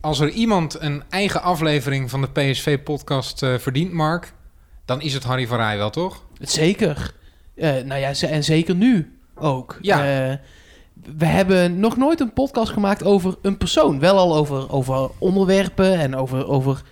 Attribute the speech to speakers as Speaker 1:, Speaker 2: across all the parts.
Speaker 1: als er iemand een eigen aflevering van de PSV-podcast uh, verdient, Mark, dan is het Harry van Rij wel, toch?
Speaker 2: Zeker. Uh, nou ja, en zeker nu ook.
Speaker 1: Ja.
Speaker 2: Uh, we hebben nog nooit een podcast gemaakt over een persoon. Wel al over, over onderwerpen en over, over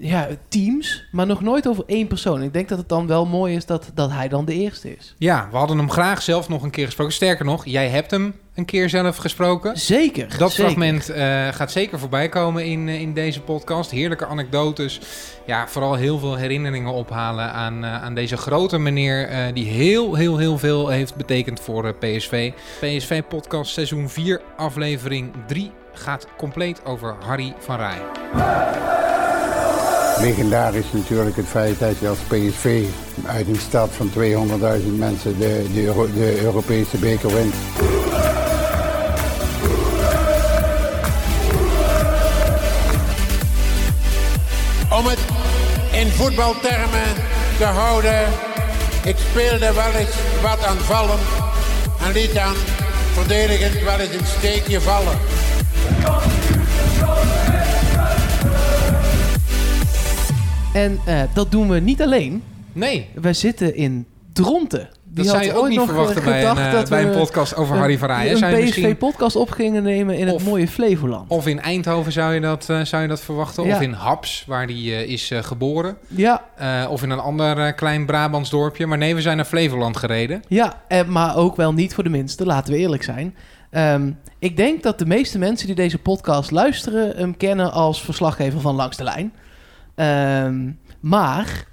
Speaker 2: ja, teams, maar nog nooit over één persoon. Ik denk dat het dan wel mooi is dat, dat hij dan de eerste is.
Speaker 1: Ja, we hadden hem graag zelf nog een keer gesproken. Sterker nog, jij hebt hem een keer zelf gesproken.
Speaker 2: Zeker.
Speaker 1: Dat
Speaker 2: zeker.
Speaker 1: fragment uh, gaat zeker voorbij komen in, uh, in deze podcast. Heerlijke anekdotes. Ja, vooral heel veel herinneringen ophalen aan, uh, aan deze grote meneer... die heel, heel, heel veel heeft betekend voor PSV. PSV podcast seizoen 4, aflevering 3 gaat compleet over Harry van Rij.
Speaker 3: Legendarisch natuurlijk het feit dat je als PSV uit een stad van 200.000 mensen de, de, de Europese beker wint.
Speaker 4: Om het in voetbaltermen te houden, ik speelde wel eens wat aanvallend en liet dan verdedigend wel eens een steekje vallen.
Speaker 2: En uh, dat doen we niet alleen.
Speaker 1: Nee.
Speaker 2: We zitten in Dronten.
Speaker 1: Die dat zou je ook niet verwachten bij een, uh, bij een podcast over Harry van Rij.
Speaker 2: Een PSV-podcast op gingen nemen in
Speaker 1: of,
Speaker 2: het mooie Flevoland.
Speaker 1: Of in Eindhoven zou je dat, uh, zou je dat verwachten. Ja. Of in Haps, waar die uh, is geboren.
Speaker 2: Ja.
Speaker 1: of in een ander klein Brabants dorpje. Maar nee, we zijn naar Flevoland gereden.
Speaker 2: Ja, maar ook wel niet voor de minste, laten we eerlijk zijn. Um, ik denk dat de meeste mensen die deze podcast luisteren... hem kennen als verslaggever van Langs de Lijn. Um, maar,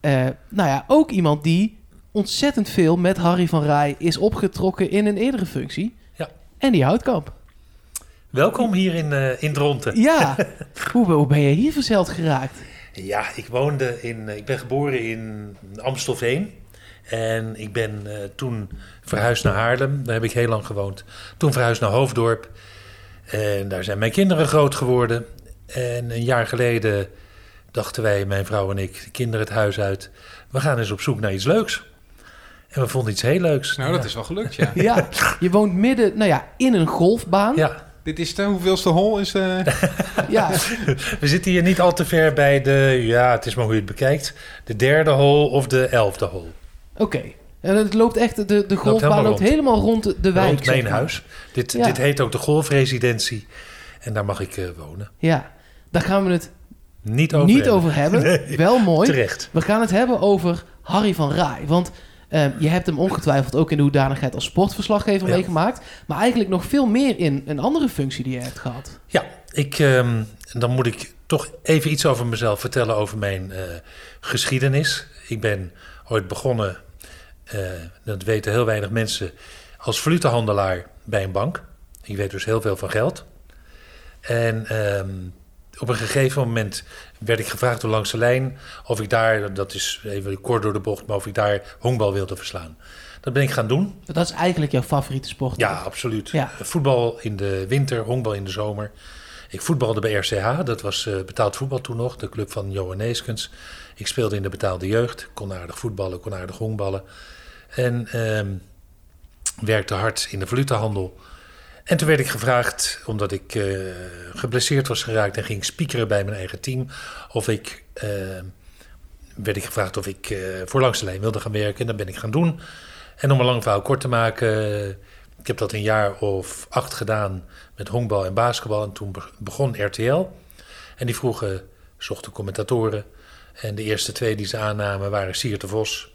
Speaker 2: uh, nou ja, ook iemand die ontzettend veel met Harry van Rij is opgetrokken in een eerdere functie.
Speaker 5: Ja.
Speaker 2: En die Houtkamp.
Speaker 5: Welkom hier in, uh, in Dronten.
Speaker 2: Ja, hoe, hoe ben je hier verzeld geraakt?
Speaker 5: Ja, ik woonde in, ik ben geboren in Amstelveen. En ik ben uh, toen verhuisd naar Haarlem. Daar heb ik heel lang gewoond. Toen verhuisd naar Hoofddorp. En daar zijn mijn kinderen groot geworden. En een jaar geleden dachten wij, mijn vrouw en ik, de kinderen het huis uit. We gaan eens op zoek naar iets leuks. En we vonden iets heel leuks.
Speaker 1: Nou, dat ja. is wel gelukt, ja.
Speaker 2: ja, je woont midden, nou ja, in een golfbaan.
Speaker 5: Ja.
Speaker 1: Dit is de hoeveelste hol is... Uh...
Speaker 2: ja.
Speaker 5: We zitten hier niet al te ver bij de, ja, het is maar hoe je het bekijkt, de derde hol of de elfde hol.
Speaker 2: Oké. Okay. En het loopt echt, de, de golfbaan loopt helemaal, loopt rond. helemaal rond de, de wijk.
Speaker 5: Rond mijn huis. Dit, ja. dit heet ook de golfresidentie. En daar mag ik uh, wonen.
Speaker 2: Ja, daar gaan we het
Speaker 5: niet over
Speaker 2: niet
Speaker 5: hebben.
Speaker 2: Over hebben.
Speaker 5: Nee.
Speaker 2: Wel mooi.
Speaker 5: Terecht.
Speaker 2: We gaan het hebben over Harry van Rij. Want um, je hebt hem ongetwijfeld ook in de hoedanigheid als sportverslaggever ja. meegemaakt. Maar eigenlijk nog veel meer in een andere functie die je hebt gehad.
Speaker 5: Ja, ik, um, dan moet ik toch even iets over mezelf vertellen over mijn uh, geschiedenis. Ik ben ooit begonnen, uh, dat weten heel weinig mensen, als valutehandelaar bij een bank. Ik weet dus heel veel van geld. En um, op een gegeven moment werd ik gevraagd door Langs de Lijn of ik daar, dat is even kort door de bocht, maar of ik daar honkbal wilde verslaan. Dat ben ik gaan doen.
Speaker 2: Dat is eigenlijk jouw favoriete sport?
Speaker 5: Ja, absoluut.
Speaker 2: Ja.
Speaker 5: Voetbal in de winter, honkbal in de zomer. Ik voetbalde bij RCH, dat was uh, betaald voetbal toen nog, de club van Johan Neeskens. Ik speelde in de betaalde jeugd, kon aardig voetballen, kon aardig honkballen. En uh, werkte hard in de valutehandel. En toen werd ik gevraagd, omdat ik uh, geblesseerd was geraakt en ging speakeren bij mijn eigen team, of ik, uh, werd ik gevraagd of ik uh, voor langs de lijn wilde gaan werken. En dat ben ik gaan doen. En om een lang verhaal kort te maken, ik heb dat een jaar of acht gedaan met honkbal en basketbal. En toen begon RTL. En die vroegen, zochten commentatoren. En de eerste twee die ze aannamen waren Siert de Vos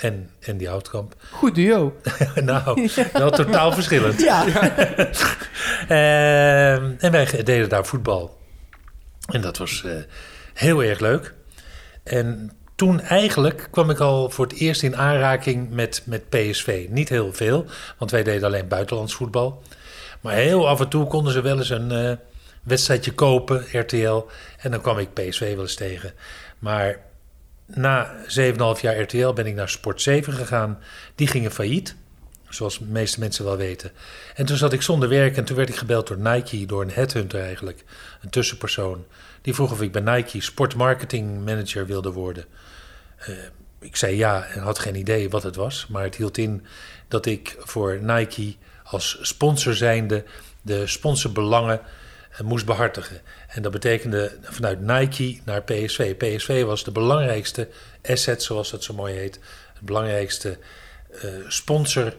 Speaker 5: en, en die Houtkamp.
Speaker 2: Goed duo.
Speaker 5: nou, wel totaal verschillend.
Speaker 2: Ja.
Speaker 5: uh, en wij deden daar voetbal. En dat was uh, heel erg leuk. En toen eigenlijk kwam ik al voor het eerst in aanraking met, met PSV. Niet heel veel, want wij deden alleen buitenlands voetbal. Maar heel af en toe konden ze wel eens een uh, wedstrijdje kopen, RTL. En dan kwam ik PSV wel eens tegen. Maar na 7,5 jaar RTL ben ik naar Sport 7 gegaan. Die gingen failliet, zoals de meeste mensen wel weten. En toen zat ik zonder werk en toen werd ik gebeld door Nike, door een headhunter eigenlijk, een tussenpersoon. Die vroeg of ik bij Nike sportmarketing manager wilde worden. Uh, ik zei ja en had geen idee wat het was, maar het hield in dat ik voor Nike als sponsor zijnde de sponsorbelangen eh, moest behartigen. En dat betekende vanuit Nike naar PSV. PSV was de belangrijkste asset, zoals dat zo mooi heet. Het belangrijkste eh, sponsor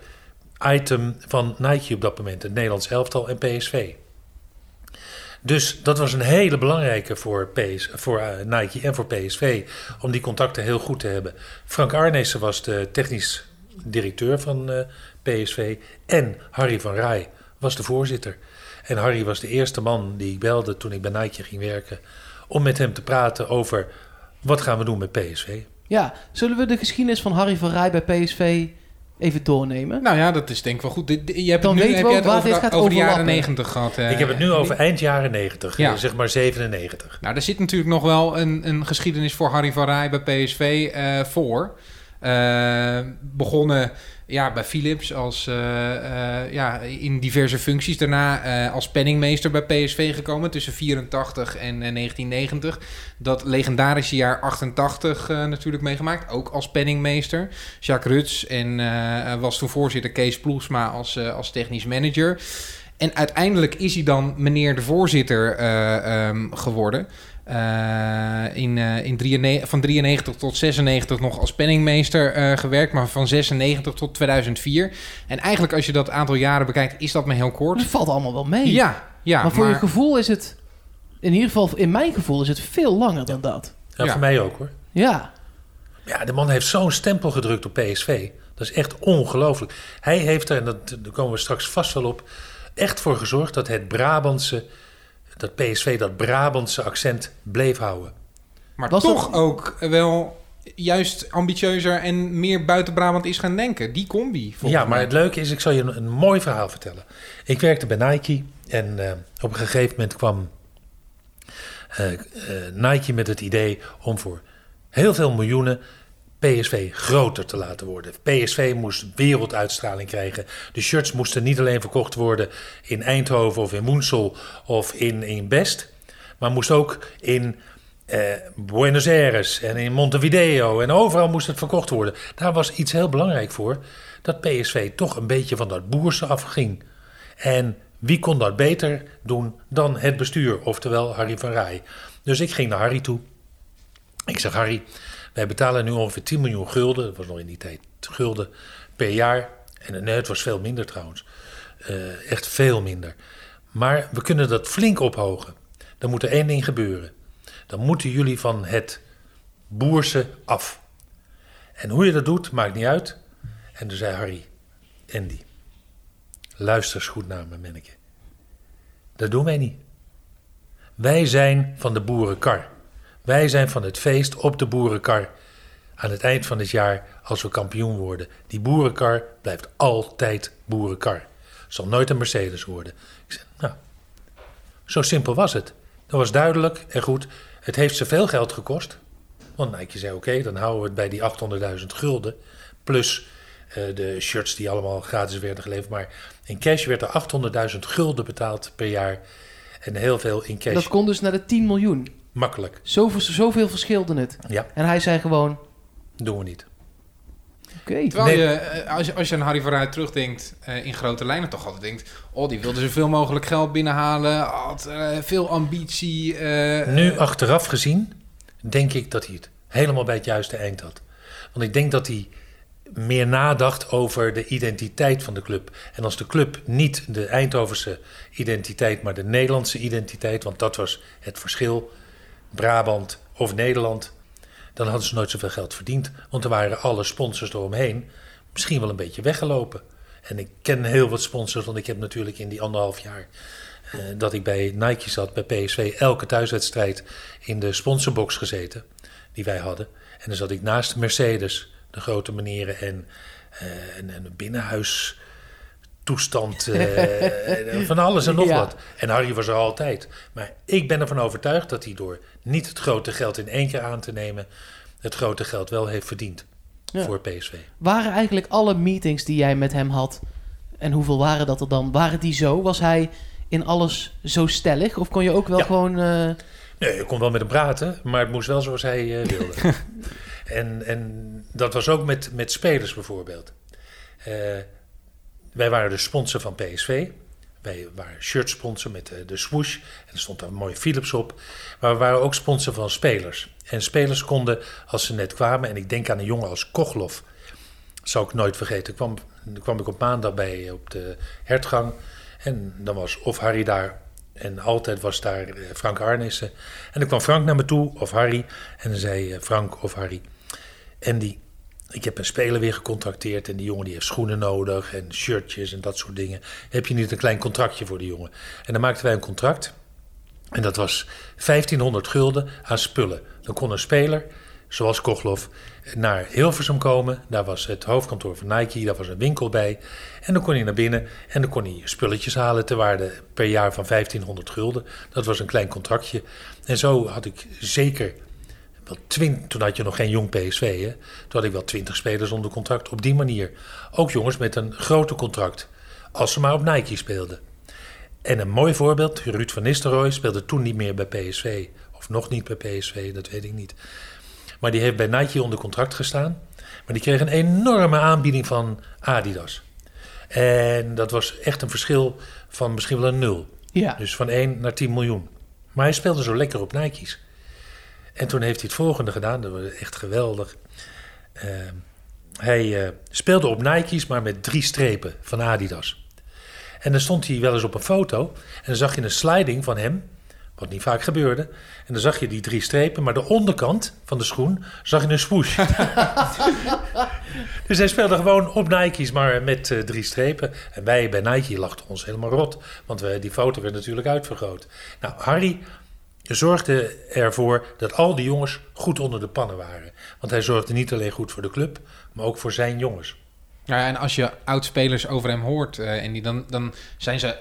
Speaker 5: item van Nike op dat moment. Het Nederlands elftal en PSV. Dus dat was een hele belangrijke voor, voor uh, Nike en voor PSV om die contacten heel goed te hebben. Frank Arnezen was de technisch directeur van uh, PSV en Harry van Rij was de voorzitter. En Harry was de eerste man die ik belde toen ik bij Nike ging werken om met hem te praten over wat gaan we doen met PSV.
Speaker 2: Ja, zullen we de geschiedenis van Harry van Rij bij PSV even doornemen?
Speaker 1: Nou ja, dat is denk ik wel goed. Je hebt
Speaker 2: Dan
Speaker 1: het nu,
Speaker 2: weten
Speaker 1: heb
Speaker 2: we waar dit
Speaker 1: de-
Speaker 2: gaat
Speaker 1: over de jaren
Speaker 2: overlappen.
Speaker 1: 90 gehad. eh,
Speaker 5: ik heb het nu over eind jaren 90,
Speaker 1: Ja.
Speaker 5: eh, zeg maar 97.
Speaker 1: Nou, er zit natuurlijk nog wel een, een geschiedenis voor Harry van Rij bij PSV eh, voor. Eh, begonnen ja, bij Philips als, eh, eh, ja, in diverse functies. Daarna als penningmeester bij PSV gekomen tussen 84 en eh, 1990. Dat legendarische jaar 88 eh, natuurlijk meegemaakt, ook als penningmeester. Jacques Ruts en was toen voorzitter Kees Ploegsma als, als technisch manager. En uiteindelijk is hij dan meneer de voorzitter eh, ehm, geworden. Eh, in, eh, in 93, van 93 tot 96 nog als penningmeester eh, gewerkt, maar van 96 tot 2004. En eigenlijk als je dat aantal jaren bekijkt, is dat maar heel kort.
Speaker 2: Het valt allemaal wel mee.
Speaker 1: Ja, ja.
Speaker 2: maar voor je gevoel is het, in ieder geval in mijn gevoel, is het veel langer dan dat.
Speaker 5: Ja,
Speaker 1: Ja.
Speaker 5: Voor mij ook hoor.
Speaker 2: Ja,
Speaker 5: Ja, de man heeft zo'n stempel gedrukt op PSV. Dat is echt ongelooflijk. Hij heeft er, en dat, daar komen we straks vast wel op, echt voor gezorgd dat het Brabantse, dat PSV dat Brabantse accent bleef houden.
Speaker 1: maar
Speaker 2: Was
Speaker 1: toch
Speaker 2: dat-
Speaker 1: ook wel juist ambitieuzer en meer buiten Brabant is gaan denken. Die combi.
Speaker 5: Ja, maar
Speaker 1: mij.
Speaker 5: het leuke is, ik zal je een, een mooi verhaal vertellen. Ik werkte bij Nike en eh, op een gegeven moment kwam eh, eh, Nike met het idee om voor heel veel miljoenen PSV groter te laten worden. PSV moest werelduitstraling krijgen. De shirts moesten niet alleen verkocht worden in Eindhoven of in Moensel of in, in Best, maar moest ook in eh, Buenos Aires en in Montevideo en overal moest het verkocht worden. Daar was iets heel belangrijk voor, dat PSV toch een beetje van dat boerse afging. En wie kon dat beter doen dan het bestuur, oftewel Harry van Rij. Dus ik ging naar Harry toe. Ik zeg, Harry, wij betalen nu ongeveer 10 miljoen gulden, dat was nog in die tijd gulden, per jaar. En nee, het was veel minder trouwens. Eh, echt veel minder. Maar we kunnen dat flink ophogen. Dan moet er één ding gebeuren. Dan moeten jullie van het boerse af. En hoe je dat doet, maakt niet uit. En toen zei Harry, Andy, luister eens goed naar me, manneke. Dat doen wij niet. Wij zijn van de boerenkar. Wij zijn van het feest op de boerenkar. Aan het eind van het jaar, als we kampioen worden. Die boerenkar blijft altijd boerenkar. Zal nooit een Mercedes worden. Ik zei, nou, zo simpel was het. Dat was duidelijk en goed. Het heeft ze veel geld gekost. Want Nike zei, oké, dan houden we het bij die 800.000 gulden. Plus eh, de shirts die allemaal gratis werden geleverd. Maar in cash werd er 800.000 gulden betaald per jaar. En heel veel in cash.
Speaker 2: dat kon dus naar de 10 miljoen.
Speaker 5: Makkelijk.
Speaker 2: Zoveel, zoveel verschilde het.
Speaker 5: Ja,
Speaker 2: En hij zei gewoon, oké.
Speaker 5: doen we niet.
Speaker 1: Terwijl
Speaker 5: Nee.
Speaker 1: je, eh, als je, als je aan Harry van Rij terugdenkt, eh, in grote lijnen toch altijd denkt... oh, die wilde zoveel mogelijk geld binnenhalen, had eh, veel ambitie. eh,
Speaker 5: Nu achteraf gezien, denk ik dat hij het helemaal bij het juiste eind had. Want ik denk dat hij meer nadacht over de identiteit van de club. En als de club niet de Eindhovense identiteit, maar de Nederlandse identiteit, want dat was het verschil, Brabant of Nederland, dan hadden ze nooit zoveel geld verdiend. Want er waren alle sponsors eromheen misschien wel een beetje weggelopen. En ik ken heel wat sponsors, want ik heb natuurlijk in die anderhalf jaar eh, dat ik bij Nike zat, bij PSV, elke thuiswedstrijd in de sponsorbox gezeten die wij hadden. En dan zat ik naast Mercedes, de grote manieren en, eh, en, en een binnenhuistoestand, eh, van alles en nog
Speaker 2: Ja.
Speaker 5: wat. En Harry was er altijd. Maar ik ben ervan overtuigd dat hij door niet het grote geld in één keer aan te nemen, het grote geld wel heeft verdiend
Speaker 2: Ja.
Speaker 5: voor PSV.
Speaker 2: Waren eigenlijk alle meetings die jij met hem had, en hoeveel waren dat er dan, waren die zo? Was hij in alles zo stellig? Of kon je ook wel
Speaker 5: Ja.
Speaker 2: gewoon... eh,
Speaker 5: Nee, je kon wel met hem praten, maar het moest wel zoals hij eh, wilde. en, en dat was ook met, met spelers bijvoorbeeld. Eh, wij waren de sponsor van PSV. Wij waren shirtsponsor met de, de swoosh. En er stond daar een mooie Philips op. Maar we waren ook sponsor van spelers. En spelers konden, als ze net kwamen... en ik denk aan een jongen als Koglof... zou ik nooit vergeten. Kwam, kwam ik op maandag bij op de hertgang... en dan was of Harry daar... en altijd was daar eh, Frank Arnissen. En dan kwam Frank naar me toe, of Harry... en dan zei eh, Frank of Harry... Andy, ik heb een speler weer gecontracteerd en die jongen die heeft schoenen nodig en shirtjes en dat soort dingen. Heb je niet een klein contractje voor die jongen? En dan maakten wij een contract en dat was 1500 gulden aan spullen. Dan kon een speler, zoals Koglof, naar Hilversum komen. Daar was het hoofdkantoor van Nike, daar was een winkel bij. En dan kon hij naar binnen en dan kon hij spulletjes halen ter waarde per jaar van 1500 gulden. Dat was een klein contractje. En zo had ik zeker toen had je nog geen jong PSV. Hè? Toen had ik wel twintig spelers onder contract op die manier. Ook jongens met een groter contract. Als ze maar op Nike speelden. En een mooi voorbeeld, Ruud van Nistelrooy speelde toen niet meer bij PSV. Of nog niet bij PSV, dat weet ik niet. Maar die heeft bij Nike onder contract gestaan. Maar die kreeg een enorme aanbieding van Adidas. En dat was echt een verschil van misschien wel een nul.
Speaker 2: Ja.
Speaker 5: Dus van 1 naar 10 miljoen. Maar hij speelde zo lekker op Nike's. En toen heeft hij het volgende gedaan, dat was echt geweldig. Uh, hij uh, speelde op Nike's, maar met drie strepen van Adidas. En dan stond hij wel eens op een foto en dan zag je een sliding van hem, wat niet vaak gebeurde. En dan zag je die drie strepen, maar de onderkant van de schoen zag je een swoosh. dus hij speelde gewoon op Nike's, maar met uh, drie strepen. En wij bij Nike lachten ons helemaal rot, want we, die foto werd natuurlijk uitvergroot. Nou, Harry zorgde ervoor dat al die jongens goed onder de pannen waren. Want hij zorgde niet alleen goed voor de club, maar ook voor zijn jongens.
Speaker 1: Ja, en als je oud-spelers over hem hoort, uh, en die, dan, dan zijn ze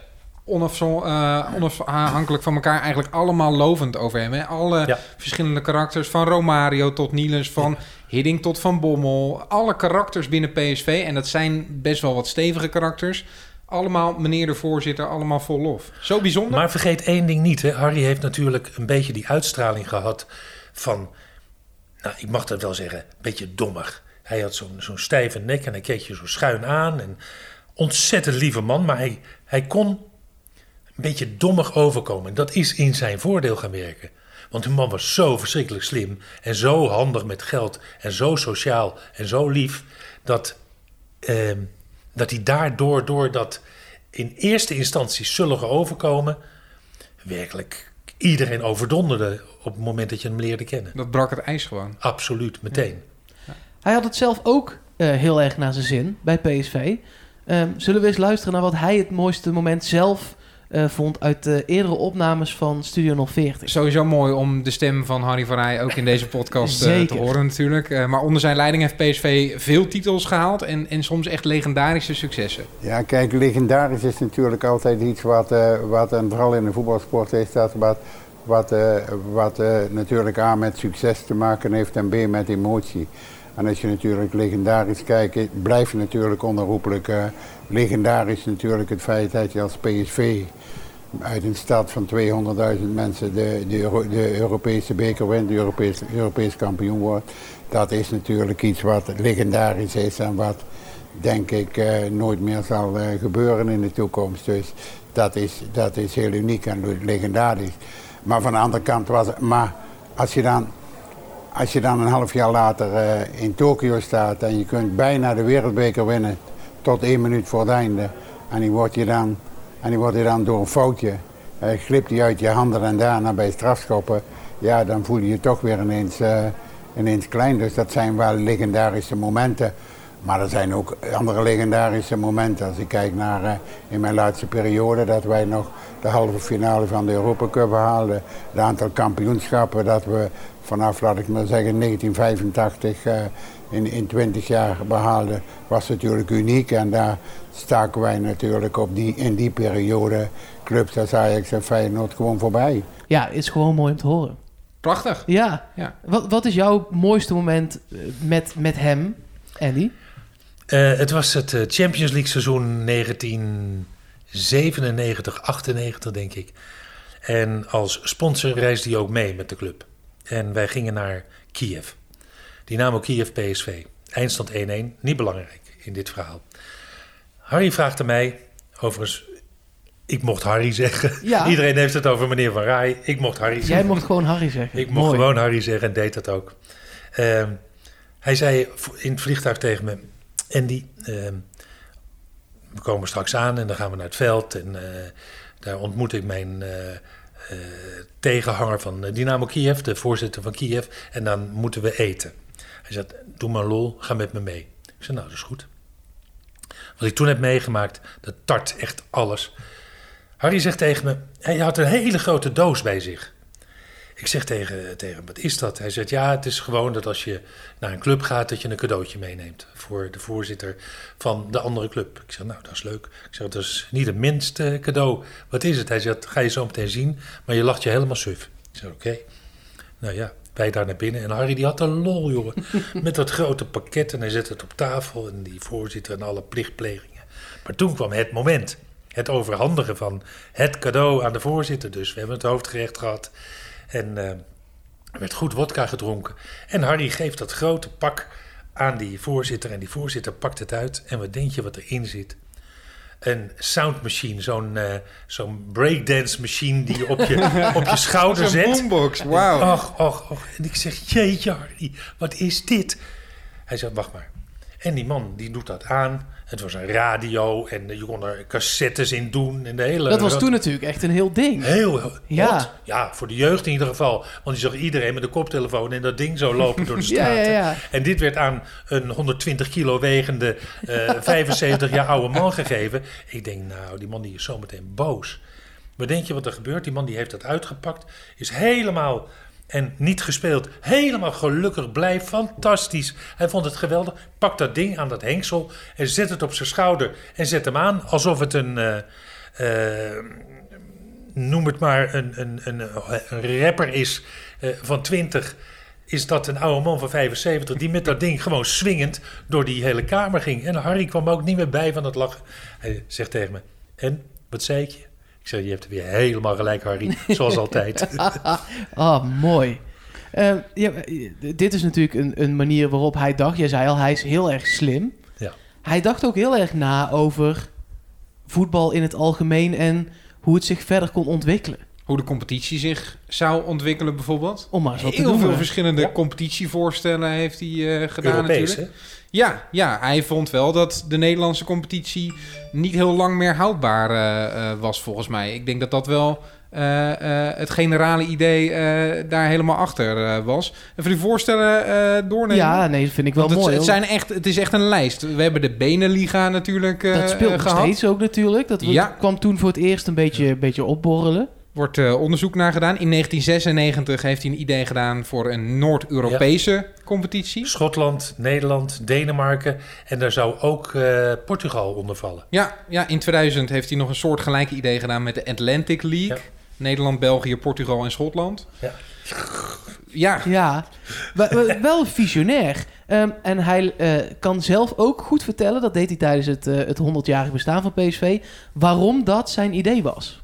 Speaker 1: uh, onafhankelijk van elkaar eigenlijk allemaal lovend over hem. Hè? Alle ja. verschillende karakters, van Romario tot Niels, van ja. Hidding tot Van Bommel. Alle karakters binnen PSV, en dat zijn best wel wat stevige karakters... Allemaal meneer de voorzitter, allemaal vol lof. Zo bijzonder.
Speaker 5: Maar vergeet één ding niet. Hè. Harry heeft natuurlijk een beetje die uitstraling gehad van... Nou, ik mag dat wel zeggen, een beetje dommig. Hij had zo'n zo'n stijve nek en hij keek je zo schuin aan. En ontzettend lieve man, maar hij, hij kon een beetje dommig overkomen. Dat is in zijn voordeel gaan werken. Want de man was zo verschrikkelijk slim en zo handig met geld en zo sociaal en zo lief... dat... Eh, dat hij daardoor, door dat in eerste instantie zullige overkomen, werkelijk iedereen overdonderde op het moment dat je hem leerde kennen.
Speaker 1: Dat brak het ijs gewoon.
Speaker 5: Absoluut, meteen.
Speaker 2: Ja. Hij had het zelf ook uh, heel erg naar zijn zin bij PSV. Um, zullen we eens luisteren naar wat hij het mooiste moment zelf uh, vond uit de eerdere opnames van Studio 040.
Speaker 1: Sowieso mooi om de stem van Harry van Rij ook in deze podcast uh, te horen natuurlijk. Uh, maar onder zijn leiding heeft PSV veel titels gehaald en, en soms echt legendarische successen.
Speaker 3: Ja, kijk, legendarisch is natuurlijk altijd iets wat, wat en vooral in de voetbalsport is dat wat, wat, wat natuurlijk A met succes te maken heeft en B met emotie. En als je natuurlijk legendarisch kijkt, blijf je natuurlijk onherroepelijk. Uh, legendarisch natuurlijk het feit dat je als PSV uit een stad van 200.000 mensen de, de, de, Europese beker wint, de Europees, Europees kampioen wordt. Dat is natuurlijk iets wat legendarisch is en wat denk ik uh, nooit meer zal uh, gebeuren in de toekomst. Dus dat is, dat is heel uniek en legendarisch. Maar van de andere kant was het, maar als je dan, als je dan een half jaar later uh, in Tokio staat en je kunt bijna de wereldbeker winnen tot één minuut voor het einde en die wordt je dan en die wordt je dan door een foutje, uh, glipt die uit je handen en daarna bij strafschoppen, ja, dan voel je je toch weer ineens, uh, ineens klein. Dus dat zijn wel legendarische momenten. Maar er zijn ook andere legendarische momenten. Als ik kijk naar in mijn laatste periode dat wij nog de halve finale van de Europa Cup haalden. Het aantal kampioenschappen dat we vanaf, laat ik maar zeggen, 1985 uh, in, in 20 jaar behaalden, was natuurlijk uniek. En daar staken wij natuurlijk op die, in die periode clubs als Ajax en Feyenoord gewoon voorbij.
Speaker 2: Ja, is gewoon mooi om te horen.
Speaker 1: Prachtig.
Speaker 2: Ja. ja. Wat, wat is jouw mooiste moment met, met hem, Andy?
Speaker 5: Uh, het was het Champions League seizoen 1997, 98 denk ik. En als sponsor reisde hij ook mee met de club. En wij gingen naar Kiev. Dynamo Kiev PSV. Eindstand 1-1, niet belangrijk in dit verhaal. Harry vraagt aan mij, overigens, Ik mocht Harry zeggen.
Speaker 2: Ja.
Speaker 5: Iedereen heeft het over meneer Van Rij. Ik mocht Harry
Speaker 2: Jij
Speaker 5: zeggen.
Speaker 2: mocht gewoon Harry zeggen.
Speaker 5: Ik mocht
Speaker 2: Mooi.
Speaker 5: gewoon Harry zeggen en deed dat ook. Ehm, hij zei in het vliegtuig tegen me... Andy, ehm, we komen straks aan en dan gaan we naar het veld. En eh, daar ontmoet ik mijn eh, tegenhanger van eh, Dynamo Kiev, de voorzitter van Kiev. En dan moeten we eten. Hij zei, doe maar lol, ga met me mee. Ik zei, nou, dat is goed. Wat ik toen heb meegemaakt, dat tart echt alles. Harry zegt tegen me, hij had een hele grote doos bij zich. Ik zeg tegen, tegen hem, wat is dat? Hij zegt, ja, het is gewoon dat als je naar een club gaat... dat je een cadeautje meeneemt voor de voorzitter van de andere club. Ik zeg, nou, dat is leuk. Ik zeg, dat is niet het minste cadeau. Wat is het? Hij zegt, ga je zo meteen zien, maar je lacht je helemaal suf. Ik zeg, oké. Nou ja, wij daar naar binnen. En Harry die had een lol, jongen. Met dat grote pakket en hij zette het op tafel... en die voorzitter en alle plichtplegingen. Maar toen kwam het moment... Het overhandigen van het cadeau aan de voorzitter. Dus we hebben het hoofdgerecht gehad. En eh, er werd goed wodka gedronken. En Harry geeft dat grote pak aan die voorzitter. En die voorzitter pakt het uit. En wat denk je wat erin zit? Een soundmachine, zo'n eh, zo'n breakdance machine die je op je, op je schouder zet.
Speaker 1: boombox, wauw.
Speaker 5: Och, och, och. En ik zeg, jeetje Harry, wat is dit? Hij zegt, wacht maar. En die man die doet dat aan. Het was een radio en je kon er cassettes in doen. En de hele
Speaker 2: Dat was toen natuurlijk echt een heel ding.
Speaker 5: Heel.
Speaker 2: Ja.
Speaker 5: Ja, voor de jeugd in ieder geval. Want je zag iedereen met een koptelefoon en dat ding zo lopen door de
Speaker 2: Ja, ja,
Speaker 5: straten.
Speaker 2: ja.
Speaker 5: En dit werd aan een 120 kilo wegende, eh 75 jaar oude man gegeven. Ik denk, nou, die man die is zometeen boos. Maar denk je wat er gebeurt? Die man die heeft dat uitgepakt, is helemaal en niet gespeeld. Helemaal gelukkig, blij, fantastisch. Hij vond het geweldig. Pakt dat ding aan dat hengsel en zet het op zijn schouder en zet hem aan alsof het een, eh, eh, noem het maar, een, een, een, een rapper is eh, van 20. Is dat een oude man van 75 die met dat ding gewoon swingend door die hele kamer ging. En Harry kwam ook niet meer bij van het lachen. Hij zegt tegen me: En wat zei ik je? Ik zeg: Je hebt weer helemaal gelijk, Harry, zoals altijd.
Speaker 2: Ah, mooi. Eh, ja, eh, dit is natuurlijk een, een manier waarop hij dacht. Jij zei al, hij is heel erg slim.
Speaker 5: Ja.
Speaker 2: Hij dacht ook heel erg na over voetbal in het algemeen en hoe het zich verder kon ontwikkelen.
Speaker 1: Hoe de competitie zich zou ontwikkelen bijvoorbeeld.
Speaker 2: Om maar te
Speaker 1: Heel veel verschillende
Speaker 5: Ja.
Speaker 1: competitievoorstellen heeft hij eh, gedaan
Speaker 5: Europees,
Speaker 1: natuurlijk.
Speaker 5: hè?
Speaker 1: Ja, ja, hij vond wel dat de Nederlandse competitie niet heel lang meer houdbaar eh, eh, was volgens mij. Ik denk dat dat wel eh, het generale idee daar helemaal achter was. En voor die voorstellen doornemen.
Speaker 2: Ja, nee, dat vind ik wel
Speaker 1: Want
Speaker 2: mooi.
Speaker 1: het, zijn echt, het is echt een lijst. We hebben de Benenliga natuurlijk
Speaker 2: dat speelt nog
Speaker 1: gehad.
Speaker 2: steeds ook natuurlijk. Dat
Speaker 1: Ja.
Speaker 2: kwam toen voor het eerst een beetje, een beetje opborrelen.
Speaker 1: Wordt eh, onderzoek naar gedaan. In 1996 heeft hij een idee gedaan voor een Noord-Europese competitie.
Speaker 5: Schotland, Nederland, Denemarken. En daar zou ook eh, Portugal onder vallen.
Speaker 1: Ja, ja, in 2000 heeft hij nog een soortgelijke idee gedaan met de Atlantic League.
Speaker 5: Ja.
Speaker 1: Nederland, België, Portugal en Schotland.
Speaker 5: Ja.
Speaker 1: Ja,
Speaker 2: Ja, wel visionair. Ehm, en hij eh, kan zelf ook goed vertellen, dat deed hij tijdens het, eh, het 100-jarig bestaan van PSV, waarom dat zijn idee was.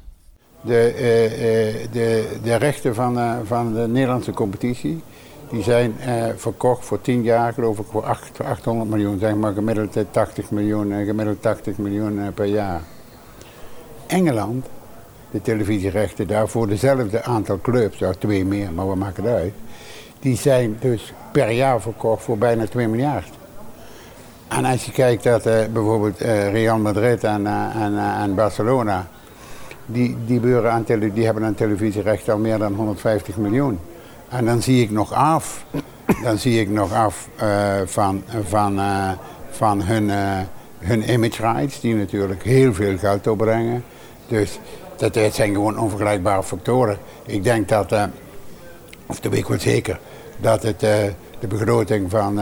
Speaker 3: De, eh, eh, de, de rechten van, eh, van de Nederlandse competitie die zijn verkocht voor 10 jaar, geloof ik, voor acht- 800 miljoen. Zeg maar gemiddeld eh, 80 miljoen, gemiddeld 80 miljoen per jaar. Engeland, de televisierechten daar voor dezelfde aantal clubs, ja, twee meer, maar we maken het uit. Die zijn dus per jaar verkocht voor bijna 2 miljard. En als je kijkt dat bijvoorbeeld Real Madrid en, en, en Barcelona, die, die, beuren aan tele, die hebben aan televisierechten al meer dan 150 miljoen. En dan zie ik nog af, dan zie ik nog af eh, van, van, eh, van hun, eh, hun image rights, die natuurlijk heel veel geld opbrengen. Dus dat, dat zijn gewoon onvergelijkbare factoren. Ik denk dat, of dat weet ik wel zeker, dat het, de begroting van,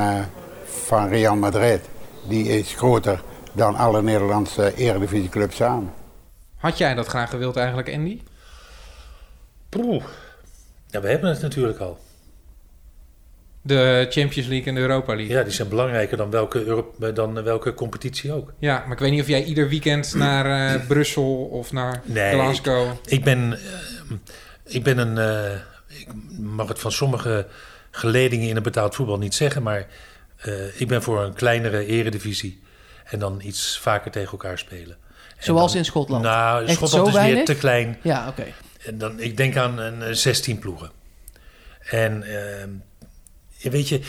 Speaker 3: van Real Madrid, die is groter dan alle Nederlandse eredivisieclubs samen.
Speaker 1: Had jij dat graag gewild eigenlijk, Andy?
Speaker 5: Poeh. Ja, we hebben het natuurlijk al.
Speaker 1: De Champions League en de Europa League.
Speaker 5: Ja, die zijn belangrijker dan welke, dan welke competitie ook.
Speaker 1: Ja, maar ik weet niet of jij ieder weekend naar eh, Brussel of naar
Speaker 5: Nee,
Speaker 1: Glasgow...
Speaker 5: Ik ben, eh, ik ben een. eh, ik mag het van sommige geledingen in het betaald voetbal niet zeggen, maar ik ben voor een kleinere eredivisie en dan iets vaker tegen elkaar spelen.
Speaker 2: Zoals
Speaker 5: dan-
Speaker 2: in Schotland.
Speaker 5: Nou,
Speaker 2: Echt
Speaker 5: Schotland is weer te klein.
Speaker 2: Ja, oké.
Speaker 5: En dan, ik denk aan een eh, 16 ploegen. En je weet je,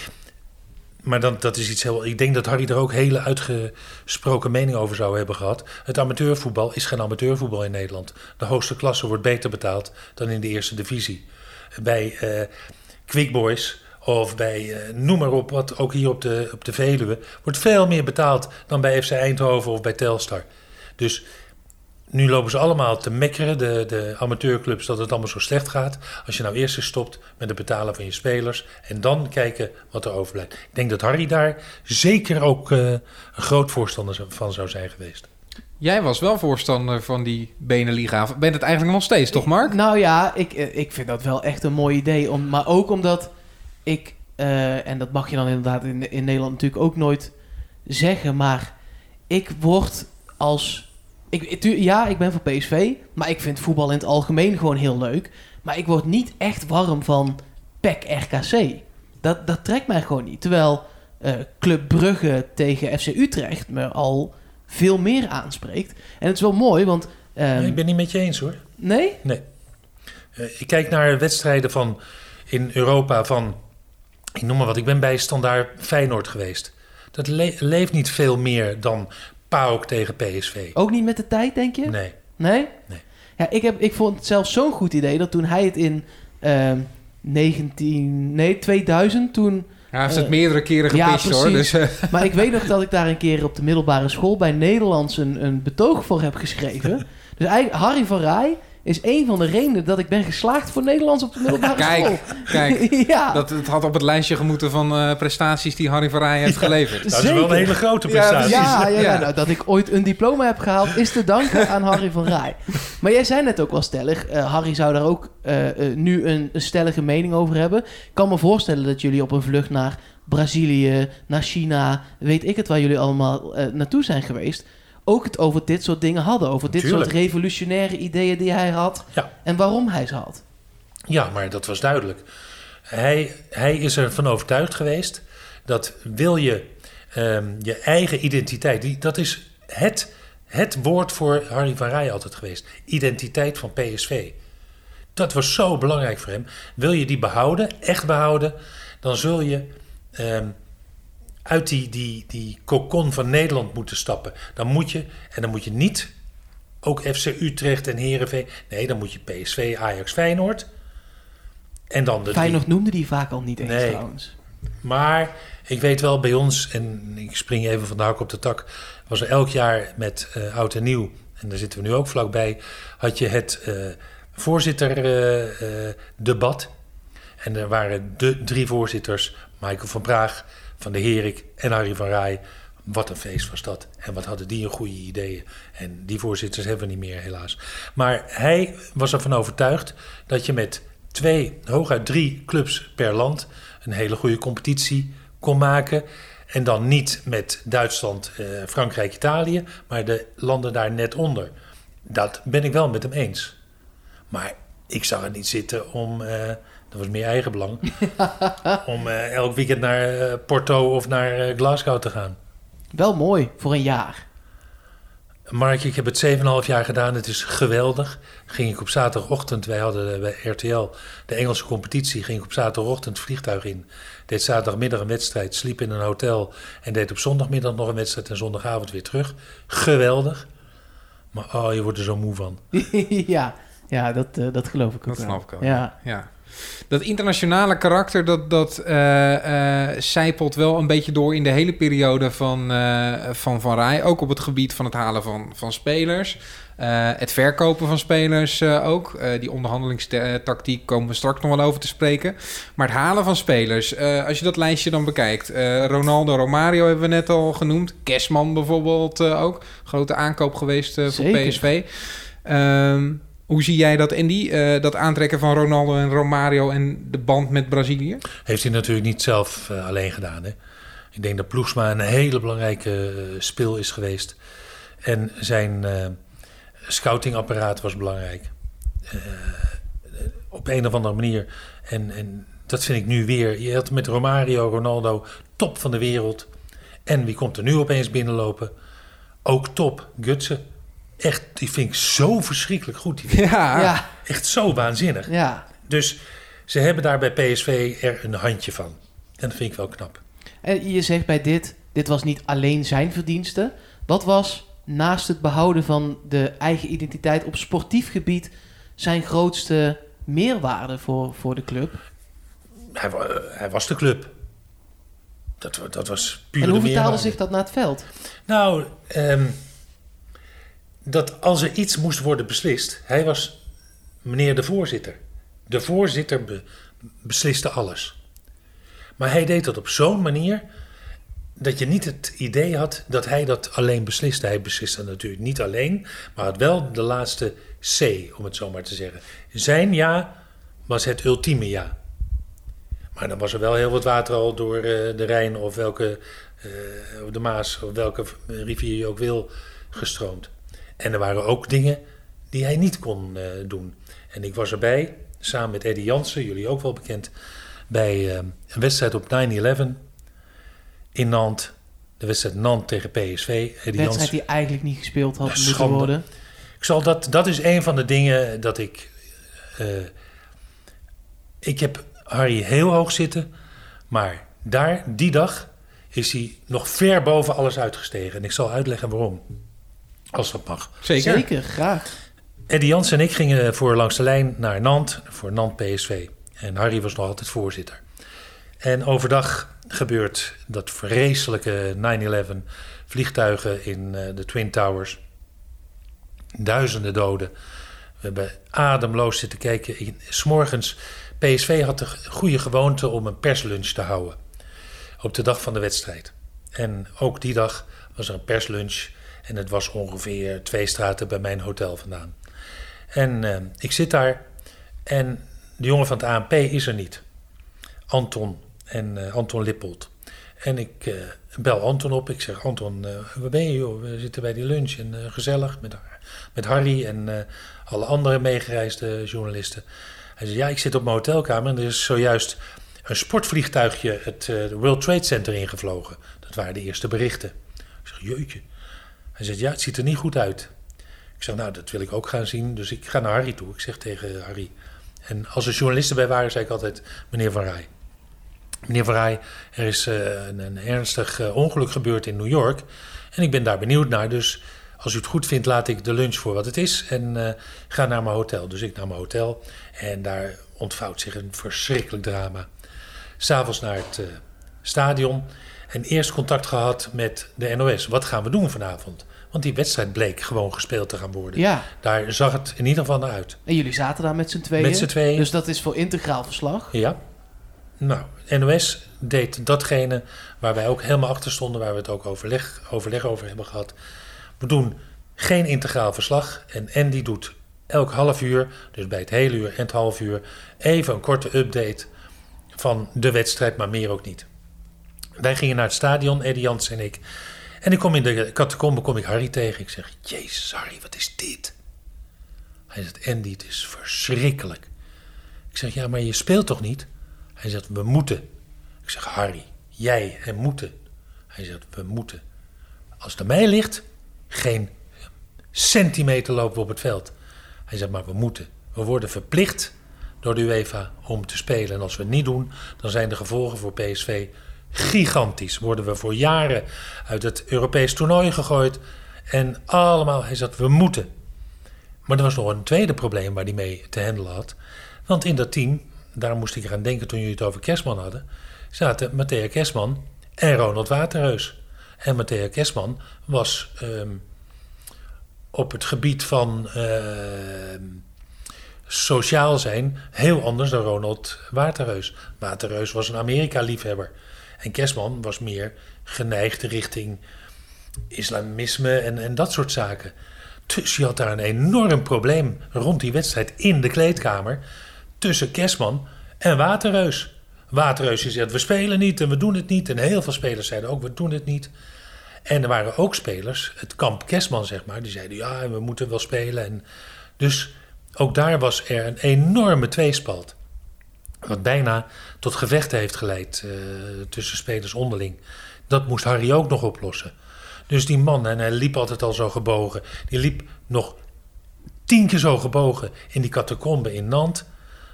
Speaker 5: maar dan, dat is iets heel. Ik denk dat Harry er ook hele uitgesproken mening over zou hebben gehad. Het amateurvoetbal is geen amateurvoetbal in Nederland. De hoogste klasse wordt beter betaald dan in de eerste divisie. Bij eh Quick Boys of bij eh, noem maar op, wat ook hier op de, op de Veluwe, wordt veel meer betaald dan bij FC Eindhoven of bij Telstar. Dus nu lopen ze allemaal te mekkeren, de, de amateurclubs, dat het allemaal zo slecht gaat. Als je nou eerst eens stopt met het betalen van je spelers en dan kijken wat er overblijft. Ik denk dat Harry daar zeker ook eh, een groot voorstander van zou zijn geweest.
Speaker 1: Jij was wel voorstander van die Beneliga. Bent het eigenlijk nog steeds, toch Mark?
Speaker 2: Nou ja, ik, eh, ik vind dat wel echt een mooi idee. Om, maar ook omdat ik, eh, en dat mag je dan inderdaad in, in Nederland natuurlijk ook nooit zeggen, maar ik word als. Ik, tu- ja, ik ben voor PSV, maar ik vind voetbal in het algemeen gewoon heel leuk. Maar ik word niet echt warm van PEC RKC. Dat, dat trekt mij gewoon niet. Terwijl eh, Club Brugge tegen FC Utrecht me al veel meer aanspreekt. En het is wel mooi, want... ehm,
Speaker 5: Nee, ik ben niet met je eens hoor.
Speaker 2: nee?
Speaker 5: Eh, ik kijk naar wedstrijden van in Europa van, ik noem maar wat, ik ben bij Standaard Feyenoord geweest. Dat le- leeft niet veel meer dan PAOK tegen PSV.
Speaker 2: Ook niet met de tijd, denk je?
Speaker 5: Nee.
Speaker 2: Nee?
Speaker 5: Nee.
Speaker 2: Ja, ik, heb, ik vond het zelfs zo'n goed idee dat toen hij het in ehm 19... Nee, 2000 toen...
Speaker 1: Hij heeft het
Speaker 2: Eh,
Speaker 1: meerdere keren
Speaker 2: ja,
Speaker 1: gepitcht hoor.
Speaker 2: precies.
Speaker 1: Dus, eh,
Speaker 2: Maar ik weet nog dat ik daar een keer op de middelbare school bij Nederlands een, een betoog voor heb geschreven. Dus eigenlijk, Harry van Rij is een van de redenen dat ik ben geslaagd voor Nederlands op de middelbare
Speaker 1: Kijk,
Speaker 2: school.
Speaker 1: kijk.
Speaker 2: ja,
Speaker 1: dat, het had op het lijstje gemoeten van eh, prestaties die Harry van Rij heeft geleverd.
Speaker 5: Dat is wel een hele grote prestatie.
Speaker 2: Ja, ja, ja,
Speaker 1: Ja.
Speaker 2: Nou, dat ik ooit een diploma heb gehaald is te danken aan Harry van Rij. Maar jij zei net ook wel stellig, eh, Harry zou daar ook eh, nu een, een stellige mening over hebben. Ik kan me voorstellen dat jullie op een vlucht naar Brazilië, naar China, weet ik het waar jullie allemaal naartoe zijn geweest, ook het over dit soort dingen hadden. Over dit
Speaker 5: Tuurlijk.
Speaker 2: soort revolutionaire ideeën die hij had
Speaker 5: Ja.
Speaker 2: en waarom hij ze had.
Speaker 5: Ja, maar dat was duidelijk. Hij, hij is ervan overtuigd geweest dat wil je ehm, je eigen identiteit, die, dat is het, het woord voor Harry van Rij altijd geweest. Identiteit van PSV. Dat was zo belangrijk voor hem. Wil je die behouden, echt behouden, dan zul je ehm, uit die, die, die kokon van Nederland moeten stappen. Dan moet je, en dan moet je niet ook FC Utrecht en Herenveen. Nee, dan moet je PSV, Ajax, Feyenoord. En dan de.
Speaker 2: Feyenoord noemde die vaak al niet eens
Speaker 5: Nee.
Speaker 2: trouwens.
Speaker 5: Maar ik weet wel bij ons, en ik spring even van de hak op de tak, was er elk jaar met eh, oud en nieuw, en daar zitten we nu ook vlakbij, had je het eh voorzitterdebat. en er waren de drie voorzitters, Michael van Praag, Van de Herik en Harry van Rij. Wat een feest was dat. En wat hadden die een goede ideeën. En die voorzitters hebben we niet meer, helaas. Maar hij was ervan overtuigd dat je met twee, hooguit drie clubs per land een hele goede competitie kon maken. En dan niet met Duitsland, eh, Frankrijk, Italië, maar de landen daar net onder. Dat ben ik wel met hem eens. Maar ik zag het niet zitten om, eh, dat was meer eigenbelang, om eh, elk weekend naar eh, Porto of naar eh, Glasgow te gaan.
Speaker 2: Wel mooi voor een jaar.
Speaker 5: Mark, ik heb het 7,5 jaar gedaan. Het is geweldig. Ging ik op zaterdagochtend, wij hadden bij RTL de Engelse competitie, ging ik op zaterdagochtend het vliegtuig in. Deed zaterdagmiddag een wedstrijd, sliep in een hotel en deed op zondagmiddag nog een wedstrijd en zondagavond weer terug. Geweldig. Maar oh, je wordt er zo moe van.
Speaker 2: ja, ja dat, eh, dat geloof ik ook
Speaker 1: Dat
Speaker 2: wel.
Speaker 1: snap ik ook.
Speaker 2: Ja.
Speaker 1: Ja. Dat internationale karakter, dat, dat eh, zijpelt wel een beetje door in de hele periode van eh, Van, van Rij. Ook op het gebied van het halen van, van spelers. Het verkopen van spelers ook. Die onderhandelingstactiek komen we straks nog wel over te spreken. Maar het halen van spelers, als je dat lijstje dan bekijkt. Ronaldo, Romario hebben we net al genoemd. Kesman bijvoorbeeld ook. Grote aankoop geweest voor. PSV. Ehm, hoe zie jij dat, Andy? Eh, dat aantrekken van Ronaldo en Romario en de band met Brazilië?
Speaker 5: Heeft hij natuurlijk niet zelf eh, alleen gedaan. Hè? Ik denk dat Ploegsma een hele belangrijke eh, speel is geweest. En zijn scoutingapparaat was belangrijk. Op een of andere manier. En, en dat vind ik nu weer. Je had met Romario, Ronaldo, top van de wereld. En wie komt er nu opeens binnenlopen? Ook top, Gutsen. Echt, die vind ik zo verschrikkelijk goed. Die.
Speaker 1: Ja.
Speaker 2: ja,
Speaker 5: Echt zo waanzinnig.
Speaker 2: ja.
Speaker 5: Dus ze hebben daar bij PSV er een handje van. En dat vind ik wel knap.
Speaker 2: En je zegt bij dit, dit was niet alleen zijn verdienste. Wat was naast het behouden van de eigen identiteit op sportief gebied zijn grootste meerwaarde voor, voor de club?
Speaker 5: Hij, wa- hij was de club. Dat, dat was puur
Speaker 2: en hoe
Speaker 5: de
Speaker 2: vertaalde zich dat naar het veld?
Speaker 5: Nou, ehm, dat als er iets moest worden beslist, hij was meneer de voorzitter. De voorzitter be- besliste alles. Maar hij deed dat op zo'n manier dat je niet het idee had dat hij dat alleen besliste. Hij besliste natuurlijk niet alleen, maar had wel de laatste C, om het zo maar te zeggen. Zijn ja was het ultieme ja. Maar dan was er wel heel wat water al door eh, de Rijn of welke eh, of de Maas of welke rivier je ook wil gestroomd. En er waren ook dingen die hij niet kon eh, doen. En ik was erbij, samen met Eddie Jansen, jullie ook wel bekend, bij eh, een wedstrijd op 9-11 in Nantes. De wedstrijd Nantes tegen PSV. Eddie
Speaker 2: wedstrijd
Speaker 5: Jansen.
Speaker 2: die eigenlijk niet gespeeld had moeten
Speaker 5: schande.
Speaker 2: worden.
Speaker 5: Ik zal dat, dat is een van de dingen dat ik. eh, ik heb Harry heel hoog zitten, maar daar, die dag, is hij nog ver boven alles uitgestegen. En ik zal uitleggen waarom. Als dat mag.
Speaker 1: Zeker.
Speaker 2: Zeker, graag.
Speaker 5: Eddie Jans en ik gingen voor langs de lijn naar Nantes, voor Nantes PSV. En Harry was nog altijd voorzitter. En overdag gebeurt dat vreselijke 9-11 vliegtuigen in eh, de Twin Towers. Duizenden doden. We hebben ademloos zitten kijken. In- S'morgens, PSV had de goede gewoonte om een perslunch te houden. Op de dag van de wedstrijd. En ook die dag was er een perslunch. En het was ongeveer twee straten bij mijn hotel vandaan. En eh, ik zit daar en de jongen van het ANP is er niet. Anton en eh, Anton Lippold. En ik eh, bel Anton op. Ik zeg, Anton, waar ben je? We zitten bij die lunch en gezellig met, met Harry en alle andere meegereisde journalisten. Hij zei, ja, ik zit op mijn hotelkamer en er is zojuist een sportvliegtuigje het World Trade Center ingevlogen. Dat waren de eerste berichten. Ik zeg, jeutje. Hij zegt, ja, het ziet er niet goed uit. Ik zeg, nou, dat wil ik ook gaan zien. Dus ik ga naar Harry toe. Ik zeg tegen Harry. En als er journalisten bij waren, zei ik altijd, meneer Van Rij. Meneer Van Rij, er is eh, een, ernstig eh, ongeluk gebeurd in New York. En ik ben daar benieuwd naar. Dus als u het goed vindt, laat ik de lunch voor wat het is. En eh, ga naar mijn hotel. Dus ik naar mijn hotel. En daar ontvouwt zich een verschrikkelijk drama. S'avonds naar het stadion. En eerst contact gehad met de NOS. Wat gaan we doen vanavond? Want die wedstrijd bleek gewoon gespeeld te gaan worden.
Speaker 2: Ja,
Speaker 5: Daar zag het in ieder geval naar uit.
Speaker 2: en jullie zaten daar met z'n tweeën.
Speaker 5: Met z'n tweeën.
Speaker 2: Dus dat is voor integraal verslag.
Speaker 5: Ja. Nou, NOS deed datgene waar wij ook helemaal achter stonden, waar we het ook overleg, overleg over hebben gehad. We doen geen integraal verslag en Andy doet elk half uur, dus bij het hele uur en het half uur, even een korte update van de wedstrijd, maar meer ook niet. Wij gingen naar het stadion, Eddie Jans en ik. En ik kom in de catacombe kom ik Harry tegen. Ik zeg, jezus Harry, wat is dit? Hij zegt, Andy, het is verschrikkelijk. Ik zeg, ja, maar je speelt toch niet? Hij zegt, we moeten. Ik zeg, Harry, jij en moeten. Hij zegt, we moeten. Als het aan mij ligt, geen centimeter lopen we op het veld. Hij zegt, maar we moeten. We worden verplicht door de UEFA om te spelen. En als we het niet doen, dan zijn de gevolgen voor PSV gigantisch. Worden we voor jaren uit het Europees toernooi gegooid. En allemaal, hij zegt, we moeten. Maar er was nog een tweede probleem waar hij mee te handelen had. Want in dat team, daar moest ik eraan denken toen jullie het over Kerstman hadden, zaten Matthea Kerstman en Ronald Waterreus. En Matthea Kerstman was ehm, op het gebied van ehm, sociaal zijn heel anders dan Ronald Waterreus. Waterreus was een Amerika-liefhebber. En Kerstman was meer geneigd richting islamisme en, en dat soort zaken. Dus je had daar een enorm probleem rond die wedstrijd in de kleedkamer tussen Kerstman en Waterreus. Waterreus die zegt, we spelen niet en we doen het niet. En heel veel spelers zeiden ook, we doen het niet. En er waren ook spelers, het kamp Kerstman zeg maar, die zeiden, ja, we moeten wel spelen. En dus ook daar was er een enorme tweespalt. Wat bijna tot gevechten heeft geleid eh, tussen spelers onderling. Dat moest Harry ook nog oplossen. Dus die man, en hij liep altijd al zo gebogen. Die liep nog tien keer zo gebogen in die catacombe in Nantes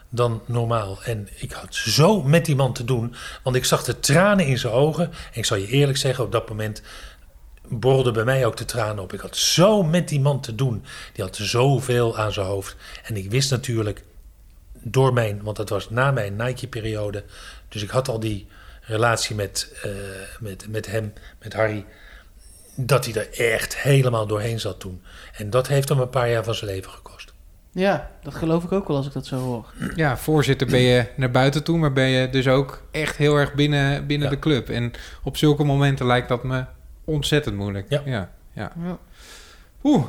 Speaker 5: dan normaal. En ik had zo met die man te doen, want ik zag de tranen in zijn ogen. En ik zal je eerlijk zeggen, op dat moment borrelden bij mij ook de tranen op. Ik had zo met die man te doen. Die had zoveel aan zijn hoofd. En ik wist natuurlijk door mijn, want dat was na mijn Nike-periode. Dus ik had al die relatie met, eh, met, met hem, met Harry. Dat hij er echt helemaal doorheen zat toen. En dat heeft hem een paar jaar van zijn leven gekost.
Speaker 2: Ja, dat geloof ik ook wel als ik dat zo hoor.
Speaker 1: Ja, voorzitter ben je naar buiten toe, maar ben je dus ook echt heel erg binnen, binnen
Speaker 5: Ja.
Speaker 1: de club. En op zulke momenten lijkt dat me ontzettend moeilijk.
Speaker 5: Ja.
Speaker 1: ja, ja.
Speaker 2: Ja.
Speaker 1: Oeh,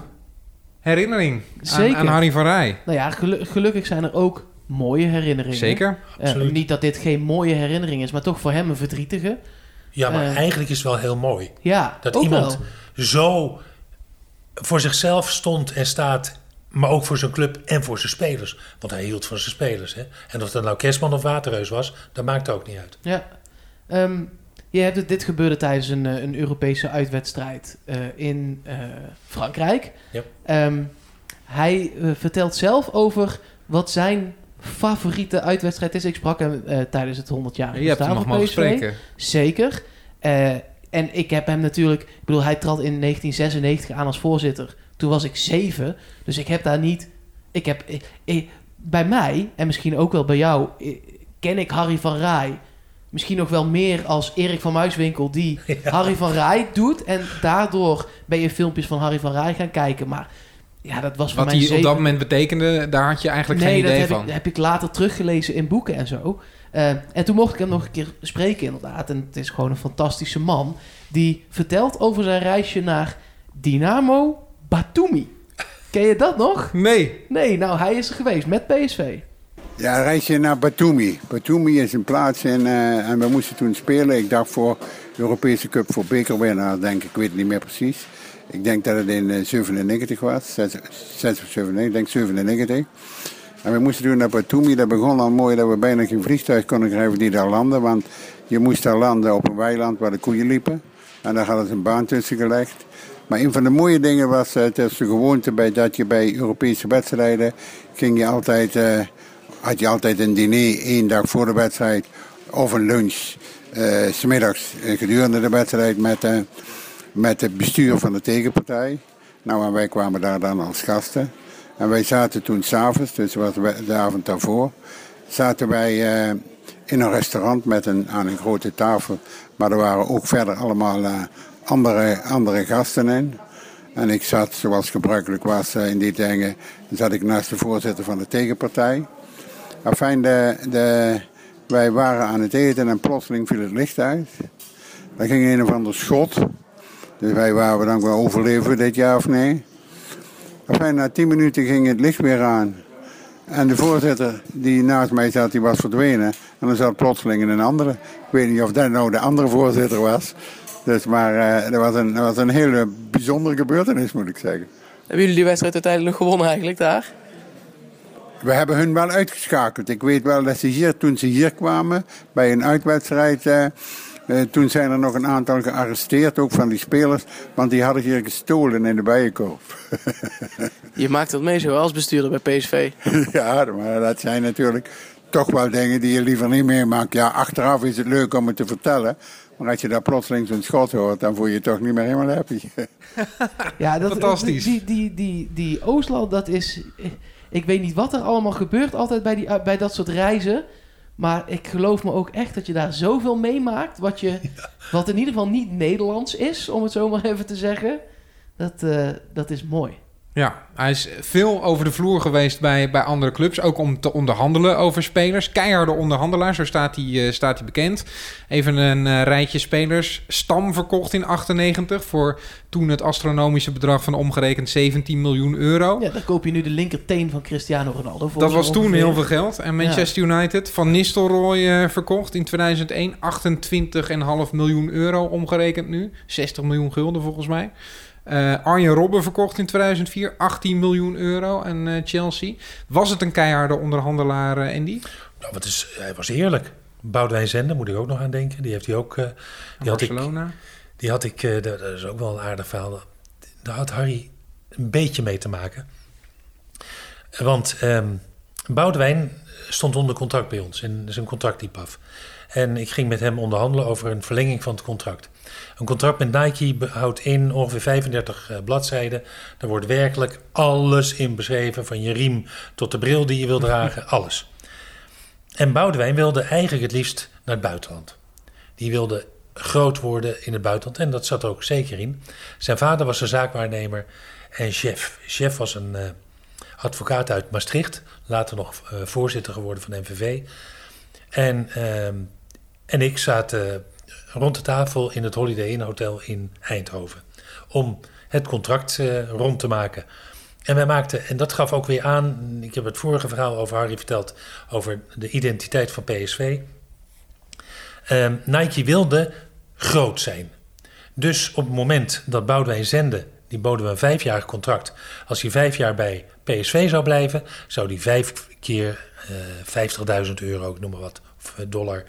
Speaker 1: herinnering aan,
Speaker 2: Zeker.
Speaker 1: aan Harry van Rij.
Speaker 2: Nou ja, gelu- gelukkig zijn er ook mooie herinneringen.
Speaker 1: Zeker.
Speaker 5: Absoluut.
Speaker 2: niet dat dit geen mooie herinnering is, maar toch voor hem een verdrietige.
Speaker 5: Ja, maar
Speaker 2: Eh.
Speaker 5: eigenlijk is het wel heel mooi.
Speaker 2: Ja,
Speaker 5: Dat iemand
Speaker 2: wel.
Speaker 5: zo voor zichzelf stond en staat, maar ook voor zijn club en voor zijn spelers. Want hij hield van zijn spelers. Hè? En of dat nou Kerstman of Waterreus was, dat maakt ook niet uit.
Speaker 2: Ja. Ehm, je hebt het, dit gebeurde tijdens een, eh, een Europese uitwedstrijd in Frankrijk.
Speaker 5: Ja.
Speaker 2: Ehm, hij vertelt zelf over wat zijn favoriete uitwedstrijd is. Ik sprak hem eh, tijdens het 100 jaar
Speaker 1: Je hebt hem nog mogen spreken.
Speaker 2: Zeker. Eh, en ik heb hem natuurlijk... Ik bedoel, hij trad in 1996 aan als voorzitter. Toen was ik zeven. Dus ik heb daar niet... Ik heb... eh, bij mij, en misschien ook wel bij jou... ken ik Harry van Rij... Misschien nog wel meer als Erik van Muiswinkel... die Harry van Rij doet. En daardoor ben je filmpjes van Harry van Rij gaan kijken. Maar ja, dat was voor
Speaker 1: Wat
Speaker 2: mij
Speaker 1: hij op
Speaker 2: zeven-
Speaker 1: dat moment betekende, daar had je eigenlijk
Speaker 2: nee,
Speaker 1: geen idee
Speaker 2: dat heb
Speaker 1: van.
Speaker 2: Ik, heb ik later teruggelezen in boeken en zo. Eh, en toen mocht ik hem nog een keer spreken, inderdaad. En het is gewoon een fantastische man. Die vertelt over zijn reisje naar Dynamo Batumi. Ken je dat nog?
Speaker 1: Nee.
Speaker 2: Nee, nou, hij is er geweest met PSV.
Speaker 3: Ja, een reisje naar Batumi. Batumi is een plaats in, eh, en we moesten toen spelen. Ik dacht voor Europese Cup voor bekerwinnaar, denk ik, ik weet het niet meer precies. Ik denk dat het in eh, 97 was, 6, 6 of 97, ik denk 97. En we moesten toen naar Batumi. Dat begon al mooi dat we bijna geen vliegtuig konden krijgen die daar landen. Want je moest daar landen op een weiland waar de koeien liepen. En daar hadden ze een baan tussen gelegd. Maar een van de mooie dingen was, eh, het is de gewoonte bij, dat je bij Europese wedstrijden ging je altijd, eh, had je altijd een diner één dag voor de wedstrijd of een lunch eh, s smiddags eh, gedurende de wedstrijd met, eh, met het bestuur van de tegenpartij. Nou, en wij kwamen daar dan als gasten. En wij zaten toen s'avonds, dus was de avond daarvoor, zaten wij eh, in een restaurant met een, aan een grote tafel. Maar er waren ook verder allemaal eh, andere, andere gasten in. En ik zat, zoals gebruikelijk was eh, in die dingen, zat ik naast de voorzitter van de tegenpartij. Enfin, de, de, wij waren aan het eten en plotseling viel het licht uit. Dan ging een of ander schot. Dus wij waren dan wel overleven dit jaar of nee. Enfin, na tien minuten ging het licht weer aan. En de voorzitter die naast mij zat, die was verdwenen. En dan zat plotseling een andere. Ik weet niet of dat nou de andere voorzitter was. Dus, maar eh, dat, was een, dat was een hele bijzondere gebeurtenis, moet ik zeggen.
Speaker 6: Hebben jullie die wedstrijd uiteindelijk nog gewonnen eigenlijk daar?
Speaker 3: We hebben hun wel uitgeschakeld. Ik weet wel dat ze hier, toen ze hier kwamen, bij een uitwedstrijd, eh, eh, toen zijn er nog een aantal gearresteerd, ook van die spelers, want die hadden hier gestolen in de bijenkorf.
Speaker 6: Je maakt dat mee zo als bestuurder bij PSV.
Speaker 3: ja, maar dat zijn natuurlijk toch wel dingen die je liever niet meemaakt. Ja, achteraf is het leuk om het te vertellen, maar als je daar plotseling zo'n schot hoort, dan voel je je toch niet meer helemaal happy.
Speaker 2: Ja, dat,
Speaker 1: Fantastisch.
Speaker 2: Die, die, die, die Oostland, dat is... Ik weet niet wat er allemaal gebeurt altijd bij, die, bij dat soort reizen. Maar ik geloof me ook echt dat je daar zoveel meemaakt. Wat, je, wat in ieder geval niet Nederlands is, om het zo maar even te zeggen. Dat, eh, dat is mooi.
Speaker 1: Ja, hij is veel over de vloer geweest bij, bij andere clubs. Ook om te onderhandelen over spelers. Keiharde onderhandelaar, zo staat hij, eh, staat hij bekend. Even een eh, rijtje spelers. Stam verkocht in 98 voor toen het astronomische bedrag van omgerekend 17 miljoen euro.
Speaker 2: Ja, dan koop je nu de linkerteen van Cristiano Ronaldo.
Speaker 1: Dat
Speaker 2: volgens
Speaker 1: was toen heel veel geld. En Manchester United van Nistelrooy eh, verkocht in 2001 28,5 miljoen euro omgerekend nu. 60 miljoen gulden volgens mij. Eh, Arjen Robben verkocht in 2004 18 miljoen euro aan eh, Chelsea. Was het een keiharde onderhandelaar, eh, Andy?
Speaker 5: Nou, wat is, hij was heerlijk. Boudewijn Zender moet ik ook nog aan denken. Die heeft hij ook. die, had ik,
Speaker 1: Barcelona.
Speaker 5: Die had ik, dat dat is ook wel een aardig verhaal. Daar had Harry een beetje mee te maken. Want ehm Boudewijn stond onder contract bij ons en zijn contract liep af. En ik ging met hem onderhandelen over een verlenging van het contract. Een contract met Nike houdt in ongeveer 35 eh, bladzijden. Daar wordt werkelijk alles in beschreven, van je riem tot de bril die je wil dragen, alles. En Boudewijn wilde eigenlijk het liefst naar het buitenland. Die wilde groot worden in het buitenland en dat zat er ook zeker in. Zijn vader was een zaakwaarnemer en chef. Chef was een eh, advocaat uit Maastricht, later nog eh, voorzitter geworden van MVV. En, ehm, en ik zaten rond de tafel in het Holiday Inn Hotel in Eindhoven om het contract eh, rond te maken. En wij maakten, en dat gaf ook weer aan, ik heb het vorige verhaal over Harry verteld, over de identiteit van PSV. Ehm, Nike wilde groot zijn. Dus op het moment dat Boudewijn zende, die boden we een vijfjarig contract. Als hij vijf jaar bij PSV zou blijven, zou hij vijf keer eh 50.000 euro, ik noem maar wat, eh, dollar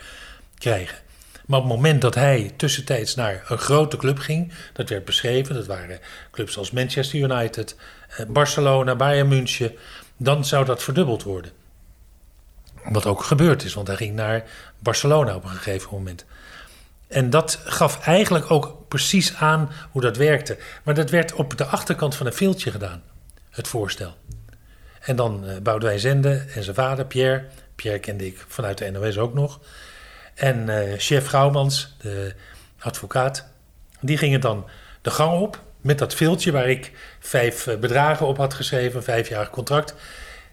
Speaker 5: krijgen. Maar op het moment dat hij tussentijds naar een grote club ging, dat werd beschreven, dat waren clubs als Manchester United, eh, Barcelona, Bayern München, dan zou dat verdubbeld worden. Wat ook gebeurd is, want hij ging naar Barcelona op een gegeven moment. En dat gaf eigenlijk ook precies aan hoe dat werkte. Maar dat werd op de achterkant van een filtje gedaan, het voorstel. En dan eh, Boudewijn Zende en zijn vader Pierre. Pierre kende ik vanuit de NOS ook nog. En eh, chef Gouwmans, de advocaat, die gingen dan de gang op met dat filtje waar ik vijf eh, bedragen op had geschreven, een vijfjarig contract.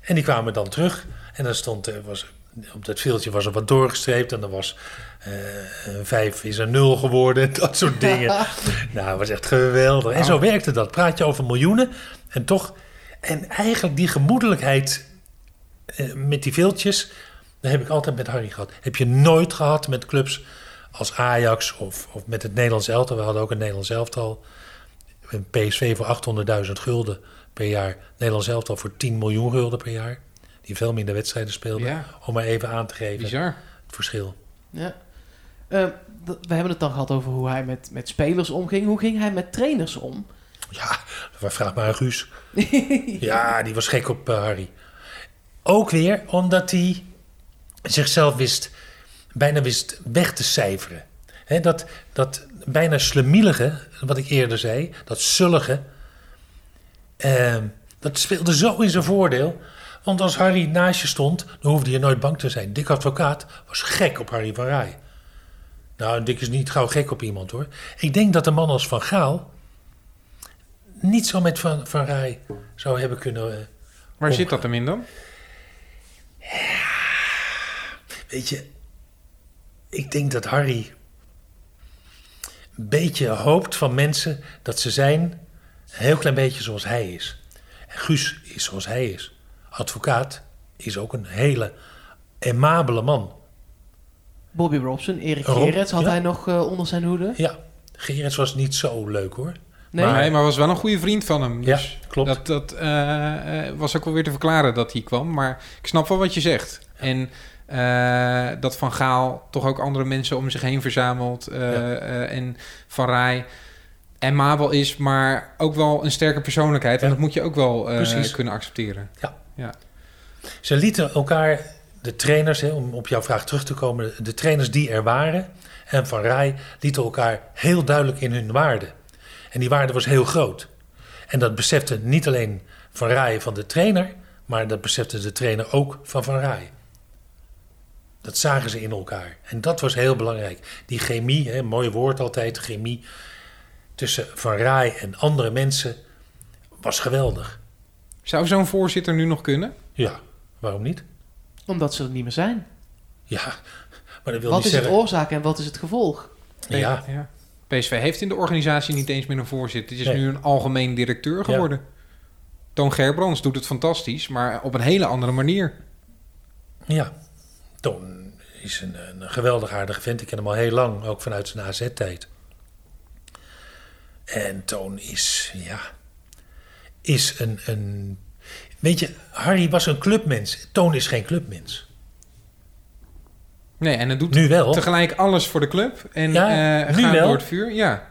Speaker 5: En die kwamen dan terug en dan stond er, was, op dat filtje was er wat doorgestreept en dan was eh, een vijf is een nul geworden, dat soort dingen. nou, was echt geweldig. En zo werkte dat. Praat je over miljoenen en toch... En eigenlijk die gemoedelijkheid eh, met die viltjes, dat heb ik altijd met Harry gehad. Heb je nooit gehad met clubs als Ajax of, of met het Nederlands elftal. We hadden ook een Nederlands elftal. Een PSV voor 800.000 gulden per jaar. Nederlands elftal voor 10 miljoen gulden per jaar. Die veel minder wedstrijden speelden.
Speaker 1: Ja.
Speaker 5: Om maar even aan te geven
Speaker 1: Bizar.
Speaker 5: het verschil.
Speaker 2: Ja. Eh, we hebben het dan gehad over hoe hij met, met spelers omging. Hoe ging hij met trainers om?
Speaker 5: Ja, vraag maar aan Guus. ja, die was gek op eh, Harry. Ook weer omdat hij zichzelf wist, bijna wist weg te cijferen. Dat, dat bijna slemielige, wat ik eerder zei, dat zullige, ehm, dat speelde zo in zijn voordeel. Want als Harry naast je stond, dan hoefde je nooit bang te zijn. Dick Advocaat was gek op Harry van Rij. Nou, Dick is niet gauw gek op iemand hoor. Ik denk dat een man als Van Gaal niet zo met Van, van Rij zou hebben kunnen. eh,
Speaker 1: Waar zit dat hem in dan?
Speaker 5: Weet je, ik denk dat Harry een beetje hoopt van mensen dat ze zijn een heel klein beetje zoals hij is. En Guus is zoals hij is. Advocaat is ook een hele aimabele man.
Speaker 2: Bobby Robson, Erik
Speaker 5: Rob,
Speaker 2: Gerrits had
Speaker 5: ja.
Speaker 2: hij nog eh, onder zijn hoede.
Speaker 5: Ja, Gerrits was niet zo leuk hoor.
Speaker 2: Nee,
Speaker 1: Maar, nee, maar was wel een goede vriend van hem.
Speaker 5: Ja,
Speaker 1: Dus
Speaker 5: klopt.
Speaker 1: Dat, dat eh, eh, was ook wel weer te verklaren dat hij kwam. Maar ik snap wel wat je zegt. En eh, dat Van Gaal toch ook andere mensen om zich heen verzamelt. eh,
Speaker 5: Ja.
Speaker 1: eh, en Van Rij en Mabel is, maar ook wel een sterke persoonlijkheid. En
Speaker 5: Ja.
Speaker 1: dat moet je ook wel
Speaker 5: Precies.
Speaker 1: kunnen accepteren.
Speaker 5: Ze lieten elkaar, de trainers, hè, om op jouw vraag terug te komen, de trainers die er waren en Van Rij lieten elkaar heel duidelijk in hun waarde. En die waarde was heel groot. En dat besefte niet alleen Van Rij van de trainer, maar dat besefte de trainer ook van Van Rij. Dat zagen ze in elkaar. En dat was heel belangrijk. Die chemie, hè, mooi woord altijd, chemie tussen Van Rij en andere mensen was geweldig.
Speaker 1: Zou zo'n voorzitter nu nog kunnen?
Speaker 5: Ja, waarom niet?
Speaker 2: Omdat ze er niet meer zijn.
Speaker 5: Ja, maar dat wil
Speaker 2: Wat
Speaker 5: niet
Speaker 2: is het
Speaker 5: zeggen...
Speaker 2: oorzaak en wat is het gevolg?
Speaker 5: Ja,
Speaker 1: ja. PSV heeft in de organisatie niet eens meer een voorzitter. Het is
Speaker 5: Nee.
Speaker 1: nu een algemeen directeur geworden. Toon Gerbrands doet het fantastisch, maar op een hele andere manier.
Speaker 5: ja. Toon is een, een geweldig aardige vent. Ik ken hem al heel lang, ook vanuit zijn AZ-tijd. En Toon is, ja, is een, een... Weet je, Harry was een clubmens. Toon is geen clubmens.
Speaker 1: Nee, en het doet
Speaker 5: Nu wel.
Speaker 1: tegelijk alles voor de club. En
Speaker 5: Ja, nu
Speaker 1: gaat
Speaker 5: wel.
Speaker 1: door het vuur. Ja.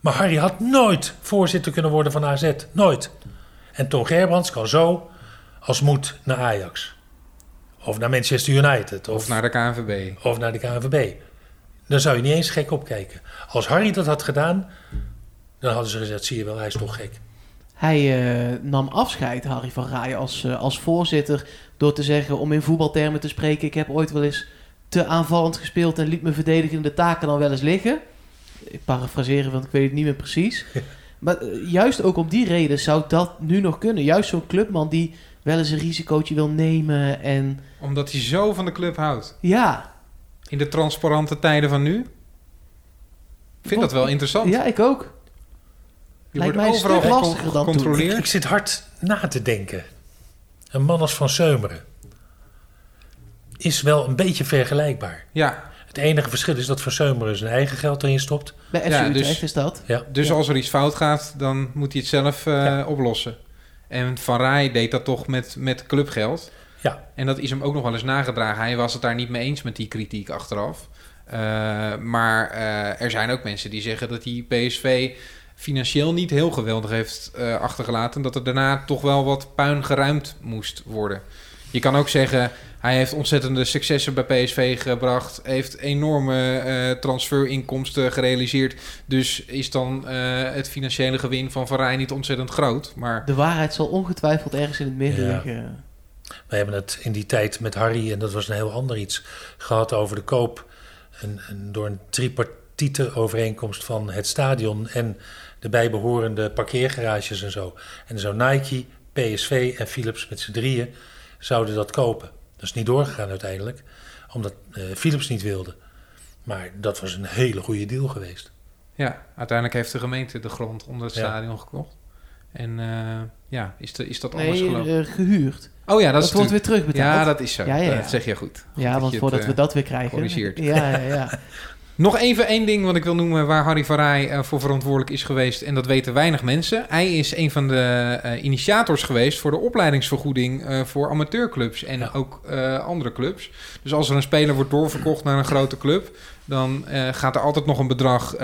Speaker 5: Maar Harry had nooit voorzitter kunnen worden van AZ. Nooit. En Ton Gerbrands kan zo als moet naar Ajax. Of naar Manchester United. Of,
Speaker 1: Of naar de KNVB.
Speaker 5: of naar de KNVB. Dan zou je niet eens gek opkijken. Als Harry dat had gedaan, dan hadden ze gezegd, zie je wel, hij is toch gek.
Speaker 2: Hij eh, nam afscheid, Harry van Rij, als, eh, als voorzitter. Door te zeggen, om in voetbaltermen te spreken... ik heb ooit wel eens te aanvallend gespeeld... en liet mijn verdedigende taken dan wel eens liggen. Ik parafraseer, want ik weet het niet meer precies. maar eh, juist ook om die reden zou dat nu nog kunnen. Juist zo'n clubman die wel eens een risicootje wil nemen. En
Speaker 1: Omdat hij zo van de club houdt.
Speaker 2: ja,
Speaker 1: In de transparante tijden van nu. Ik vind dat wel interessant.
Speaker 2: ja ik ook.
Speaker 1: Je
Speaker 2: lijkt
Speaker 1: wordt
Speaker 2: mij
Speaker 1: overal
Speaker 2: lastiger dan toen.
Speaker 1: gecontroleerd.
Speaker 5: Ik zit hard na te denken. Een man als Van Seumeren is wel een beetje vergelijkbaar.
Speaker 1: Ja,
Speaker 5: Het enige verschil is dat Van Seumeren zijn eigen geld erin stopt.
Speaker 2: Bij FC
Speaker 1: Ja, dus-
Speaker 2: is dat.
Speaker 5: Ja.
Speaker 1: dus
Speaker 2: Ja.
Speaker 1: als er iets fout gaat, dan moet hij het zelf eh,
Speaker 5: Ja.
Speaker 1: oplossen. En Van Rij deed dat toch met, met clubgeld.
Speaker 5: Ja.
Speaker 1: En dat is hem ook nog wel eens nagedragen. Hij was het daar niet mee eens met die kritiek achteraf. Eh, maar eh, er zijn ook mensen die zeggen dat hij PSV financieel niet heel geweldig heeft eh, achtergelaten. Dat er daarna toch wel wat puin geruimd moest worden. Je kan ook zeggen, hij heeft ontzettende successen bij PSV gebracht. Heeft enorme eh, transferinkomsten gerealiseerd. Dus is dan eh, het financiële gewin van Van Rij niet ontzettend groot. Maar
Speaker 2: De waarheid zal ongetwijfeld ergens in het midden
Speaker 5: Ja.
Speaker 2: liggen.
Speaker 5: We hebben het in die tijd met Harry, en dat was een heel ander iets, gehad over de koop. Een, een, door een tripartiete overeenkomst van het stadion en de bijbehorende parkeergarages en zo. En zo Nike, PSV en Philips met z'n drieën zouden dat kopen. Dat is niet doorgegaan uiteindelijk, omdat eh, Philips niet wilde. Maar dat was een hele goede deal geweest.
Speaker 1: ja, uiteindelijk heeft de gemeente de grond onder het
Speaker 5: Ja.
Speaker 1: stadion gekocht. En eh, ja, is, de, is dat anders
Speaker 2: Nee,
Speaker 1: gelopen?
Speaker 2: eh, gehuurd.
Speaker 1: Oh ja, dat,
Speaker 2: Dat,
Speaker 1: is
Speaker 2: wordt weer terugbetaald.
Speaker 1: Ja, dat is zo.
Speaker 2: Ja, ja, ja.
Speaker 1: Dat zeg je goed. Goed
Speaker 2: Ja, want voordat
Speaker 1: het,
Speaker 2: we dat weer krijgen.
Speaker 1: corrigeert.
Speaker 2: Ja, ja, ja.
Speaker 1: Nog even één ding wat ik wil noemen waar Harry van Rij eh, voor verantwoordelijk is geweest. En dat weten weinig mensen. Hij is een van de eh, initiators geweest voor de opleidingsvergoeding eh, voor amateurclubs en
Speaker 5: Ja.
Speaker 1: ook andere clubs. Dus als er een speler wordt doorverkocht naar een grote club, dan gaat er altijd nog een bedrag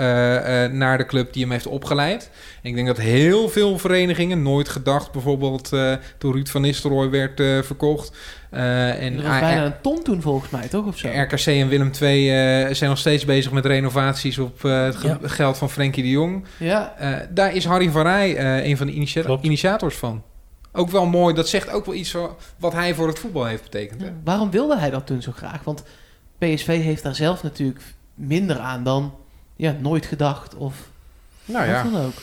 Speaker 1: naar de club die hem heeft opgeleid. En ik denk dat heel veel verenigingen, nooit gedacht bijvoorbeeld toen Ruud van Nistelrooy werd verkocht. Eh, en
Speaker 2: Dat was
Speaker 1: A-
Speaker 2: bijna een ton toen volgens mij, toch? Of zo?
Speaker 1: RKC en Willem II eh, zijn nog steeds bezig met renovaties op eh, het ge-
Speaker 5: Ja.
Speaker 1: geld van Frenkie de Jong.
Speaker 2: Ja,
Speaker 1: Eh, daar is Harry van Rij eh, een van de initiators van. Ook wel mooi, dat zegt ook wel iets van wat hij voor het voetbal heeft betekend. Hè?
Speaker 2: Ja, Waarom wilde hij dat toen zo graag? Want PSV heeft daar zelf natuurlijk minder aan dan ja, nooit gedacht of
Speaker 1: Nou
Speaker 2: wat
Speaker 1: ja,
Speaker 2: dan ook.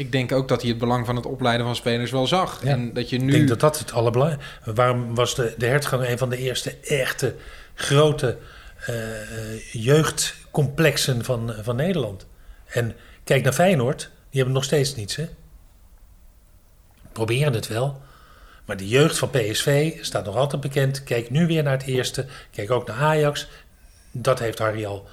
Speaker 1: Ik denk ook dat hij het belang van het opleiden van spelers wel zag.
Speaker 5: Ja.
Speaker 1: En dat je
Speaker 5: Ik
Speaker 1: nu...
Speaker 5: denk dat dat het allerbelangrijkste... Waarom was de, de hertgang een van de eerste echte grote eh, eh, jeugdcomplexen van, van Nederland? En kijk naar Feyenoord, die hebben nog steeds niets, hè? Proberen het wel. Maar de jeugd van PSV staat nog altijd bekend. Kijk nu weer naar het eerste. Kijk ook naar Ajax. Dat heeft Harry al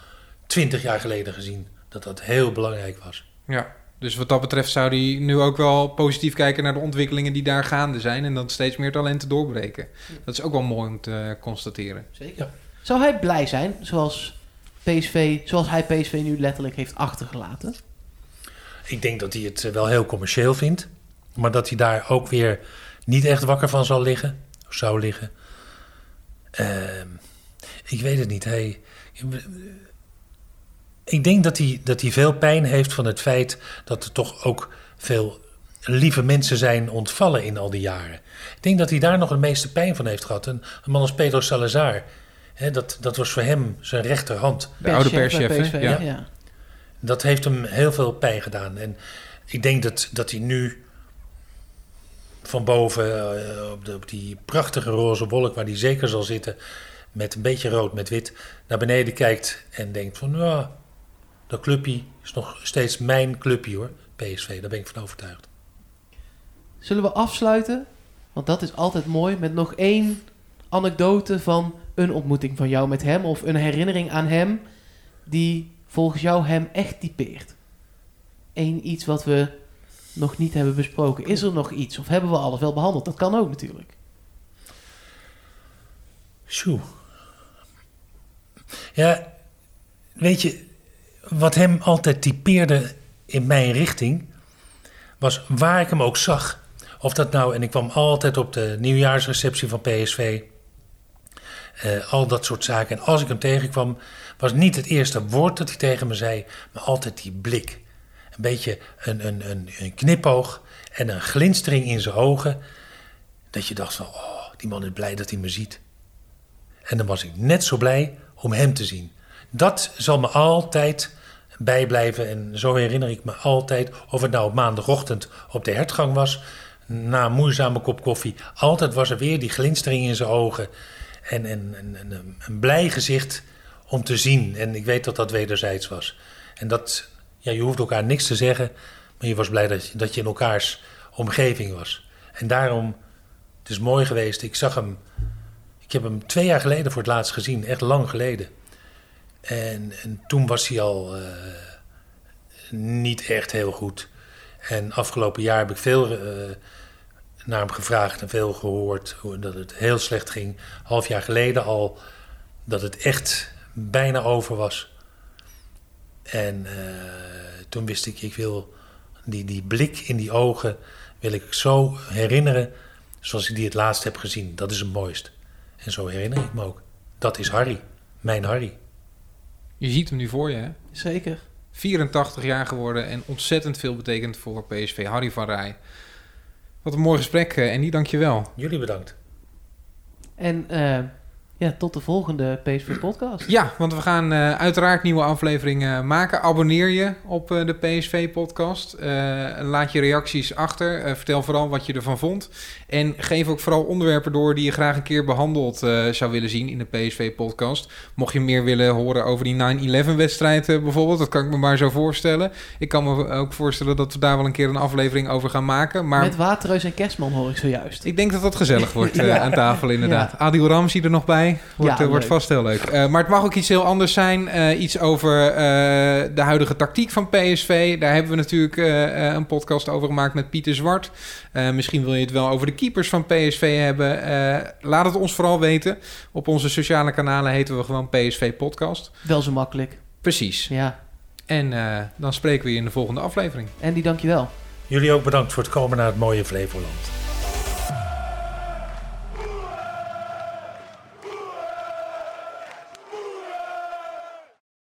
Speaker 5: twintig jaar geleden gezien. Dat dat heel belangrijk was.
Speaker 1: Ja, dus wat dat betreft zou hij nu ook wel positief kijken naar de ontwikkelingen die daar gaande zijn. En dan steeds meer talenten doorbreken. Dat is ook wel mooi om te constateren.
Speaker 2: Zeker.
Speaker 5: Ja.
Speaker 2: Zou hij blij zijn zoals, PSV, zoals hij PSV nu letterlijk heeft achtergelaten?
Speaker 5: Ik denk dat hij het eh, wel heel commercieel vindt. Maar dat hij daar ook weer niet echt wakker van zal liggen. Of zou liggen. Ehm, ik weet het niet. Hij, ik denk dat hij, dat hij veel pijn heeft van het feit dat er toch ook veel lieve mensen zijn ontvallen in al die jaren. Ik denk dat hij daar nog het meeste pijn van heeft gehad. Een, een man als Pedro Salazar. Hè, dat, dat was voor hem zijn rechterhand.
Speaker 1: De oude
Speaker 2: Perschef
Speaker 1: Ja.
Speaker 2: ja.
Speaker 5: Dat heeft hem heel veel pijn gedaan. En ik denk dat, dat hij nu van boven eh, op, de, op die prachtige roze wolk waar hij zeker zal zitten, met een beetje rood met wit, naar beneden kijkt en denkt van, ja, dat clubje is nog steeds mijn clubje hoor, PSV, daar ben ik van overtuigd.
Speaker 2: Zullen we afsluiten? Want dat is altijd mooi met nog één anekdote van een ontmoeting van jou met hem of een herinnering aan hem die volgens jou hem echt typeert. Eén iets wat we nog niet hebben besproken. Is er nog iets of hebben we alles wel behandeld? Dat kan ook natuurlijk.
Speaker 5: Sjoe. Ja, weet je, wat hem altijd typeerde in mijn richting was waar ik hem ook zag. Of dat nou, en ik kwam altijd op de nieuwjaarsreceptie van PSV. eh, al dat soort zaken. En als ik hem tegenkwam, was niet het eerste woord dat hij tegen me zei, maar altijd die blik. Een beetje een, een, een, een knipoog en een glinstering in zijn ogen. Dat je dacht van, oh, die man is blij dat hij me ziet. En dan was ik net zo blij om hem te zien. Dat zal me altijd bijblijven. En zo herinner ik me altijd, of het nou op maandagochtend op de hertgang was, na een moeizame kop koffie. Altijd was er weer die glinstering in zijn ogen. En, en, en, en een, blij gezicht om te zien. En ik weet dat dat wederzijds was. En dat, ja, je hoeft elkaar niks te zeggen, maar je was blij dat je, dat je in elkaars omgeving was. En daarom, het is mooi geweest. Ik zag hem, ik heb hem twee jaar geleden voor het laatst gezien, echt lang geleden. En, en toen was hij al eh, niet echt heel goed. En afgelopen jaar heb ik veel eh, naar hem gevraagd en veel gehoord dat het heel slecht ging. Half jaar geleden al dat het echt bijna over was. En eh, toen wist ik, ik wil die, die blik in die ogen wil ik zo herinneren zoals ik die het laatst heb gezien. Dat is het mooist. En zo herinner ik me ook. Dat is Harry, mijn Harry.
Speaker 1: Je ziet hem nu voor je, hè?
Speaker 2: Zeker.
Speaker 1: 84 jaar geworden en ontzettend veel betekend voor PSV. Harry van Rij. Wat een mooi gesprek, eh, Andy. Dank je wel.
Speaker 5: Jullie bedankt.
Speaker 2: En eh, ja, tot de volgende PSV-podcast.
Speaker 1: Ja, want we gaan eh, uiteraard nieuwe afleveringen maken. Abonneer je op eh, de PSV-podcast. laat je reacties achter. Eh, vertel vooral wat je ervan vond. En geef ook vooral onderwerpen door die je graag een keer behandeld eh, zou willen zien in de PSV-podcast. Mocht je meer willen horen over die 9-11-wedstrijd eh, bijvoorbeeld, dat kan ik me maar zo voorstellen. Ik kan me ook voorstellen dat we daar wel een keer een aflevering over gaan maken. Maar
Speaker 2: Met Waterreus en Kerstman hoor ik zojuist.
Speaker 1: ik denk dat dat gezellig wordt eh,
Speaker 2: Ja.
Speaker 1: aan tafel inderdaad. Adil Ramzi er nog bij. Wordt,
Speaker 2: Ja,
Speaker 1: eh, wordt vast heel leuk. Eh, maar het mag ook iets heel anders zijn. Eh, iets over eh, de huidige tactiek van PSV. Daar hebben we natuurlijk een podcast over gemaakt met Pieter Zwart. Eh, misschien wil je het wel over de keepers van PSV hebben. Eh, laat het ons vooral weten. Op onze sociale kanalen heten we gewoon PSV Podcast.
Speaker 2: Wel zo makkelijk.
Speaker 1: Precies.
Speaker 2: Ja.
Speaker 1: En eh, dan spreken we je in de volgende aflevering.
Speaker 2: Andy, dankjewel.
Speaker 5: Jullie ook bedankt voor het komen naar het mooie Flevoland.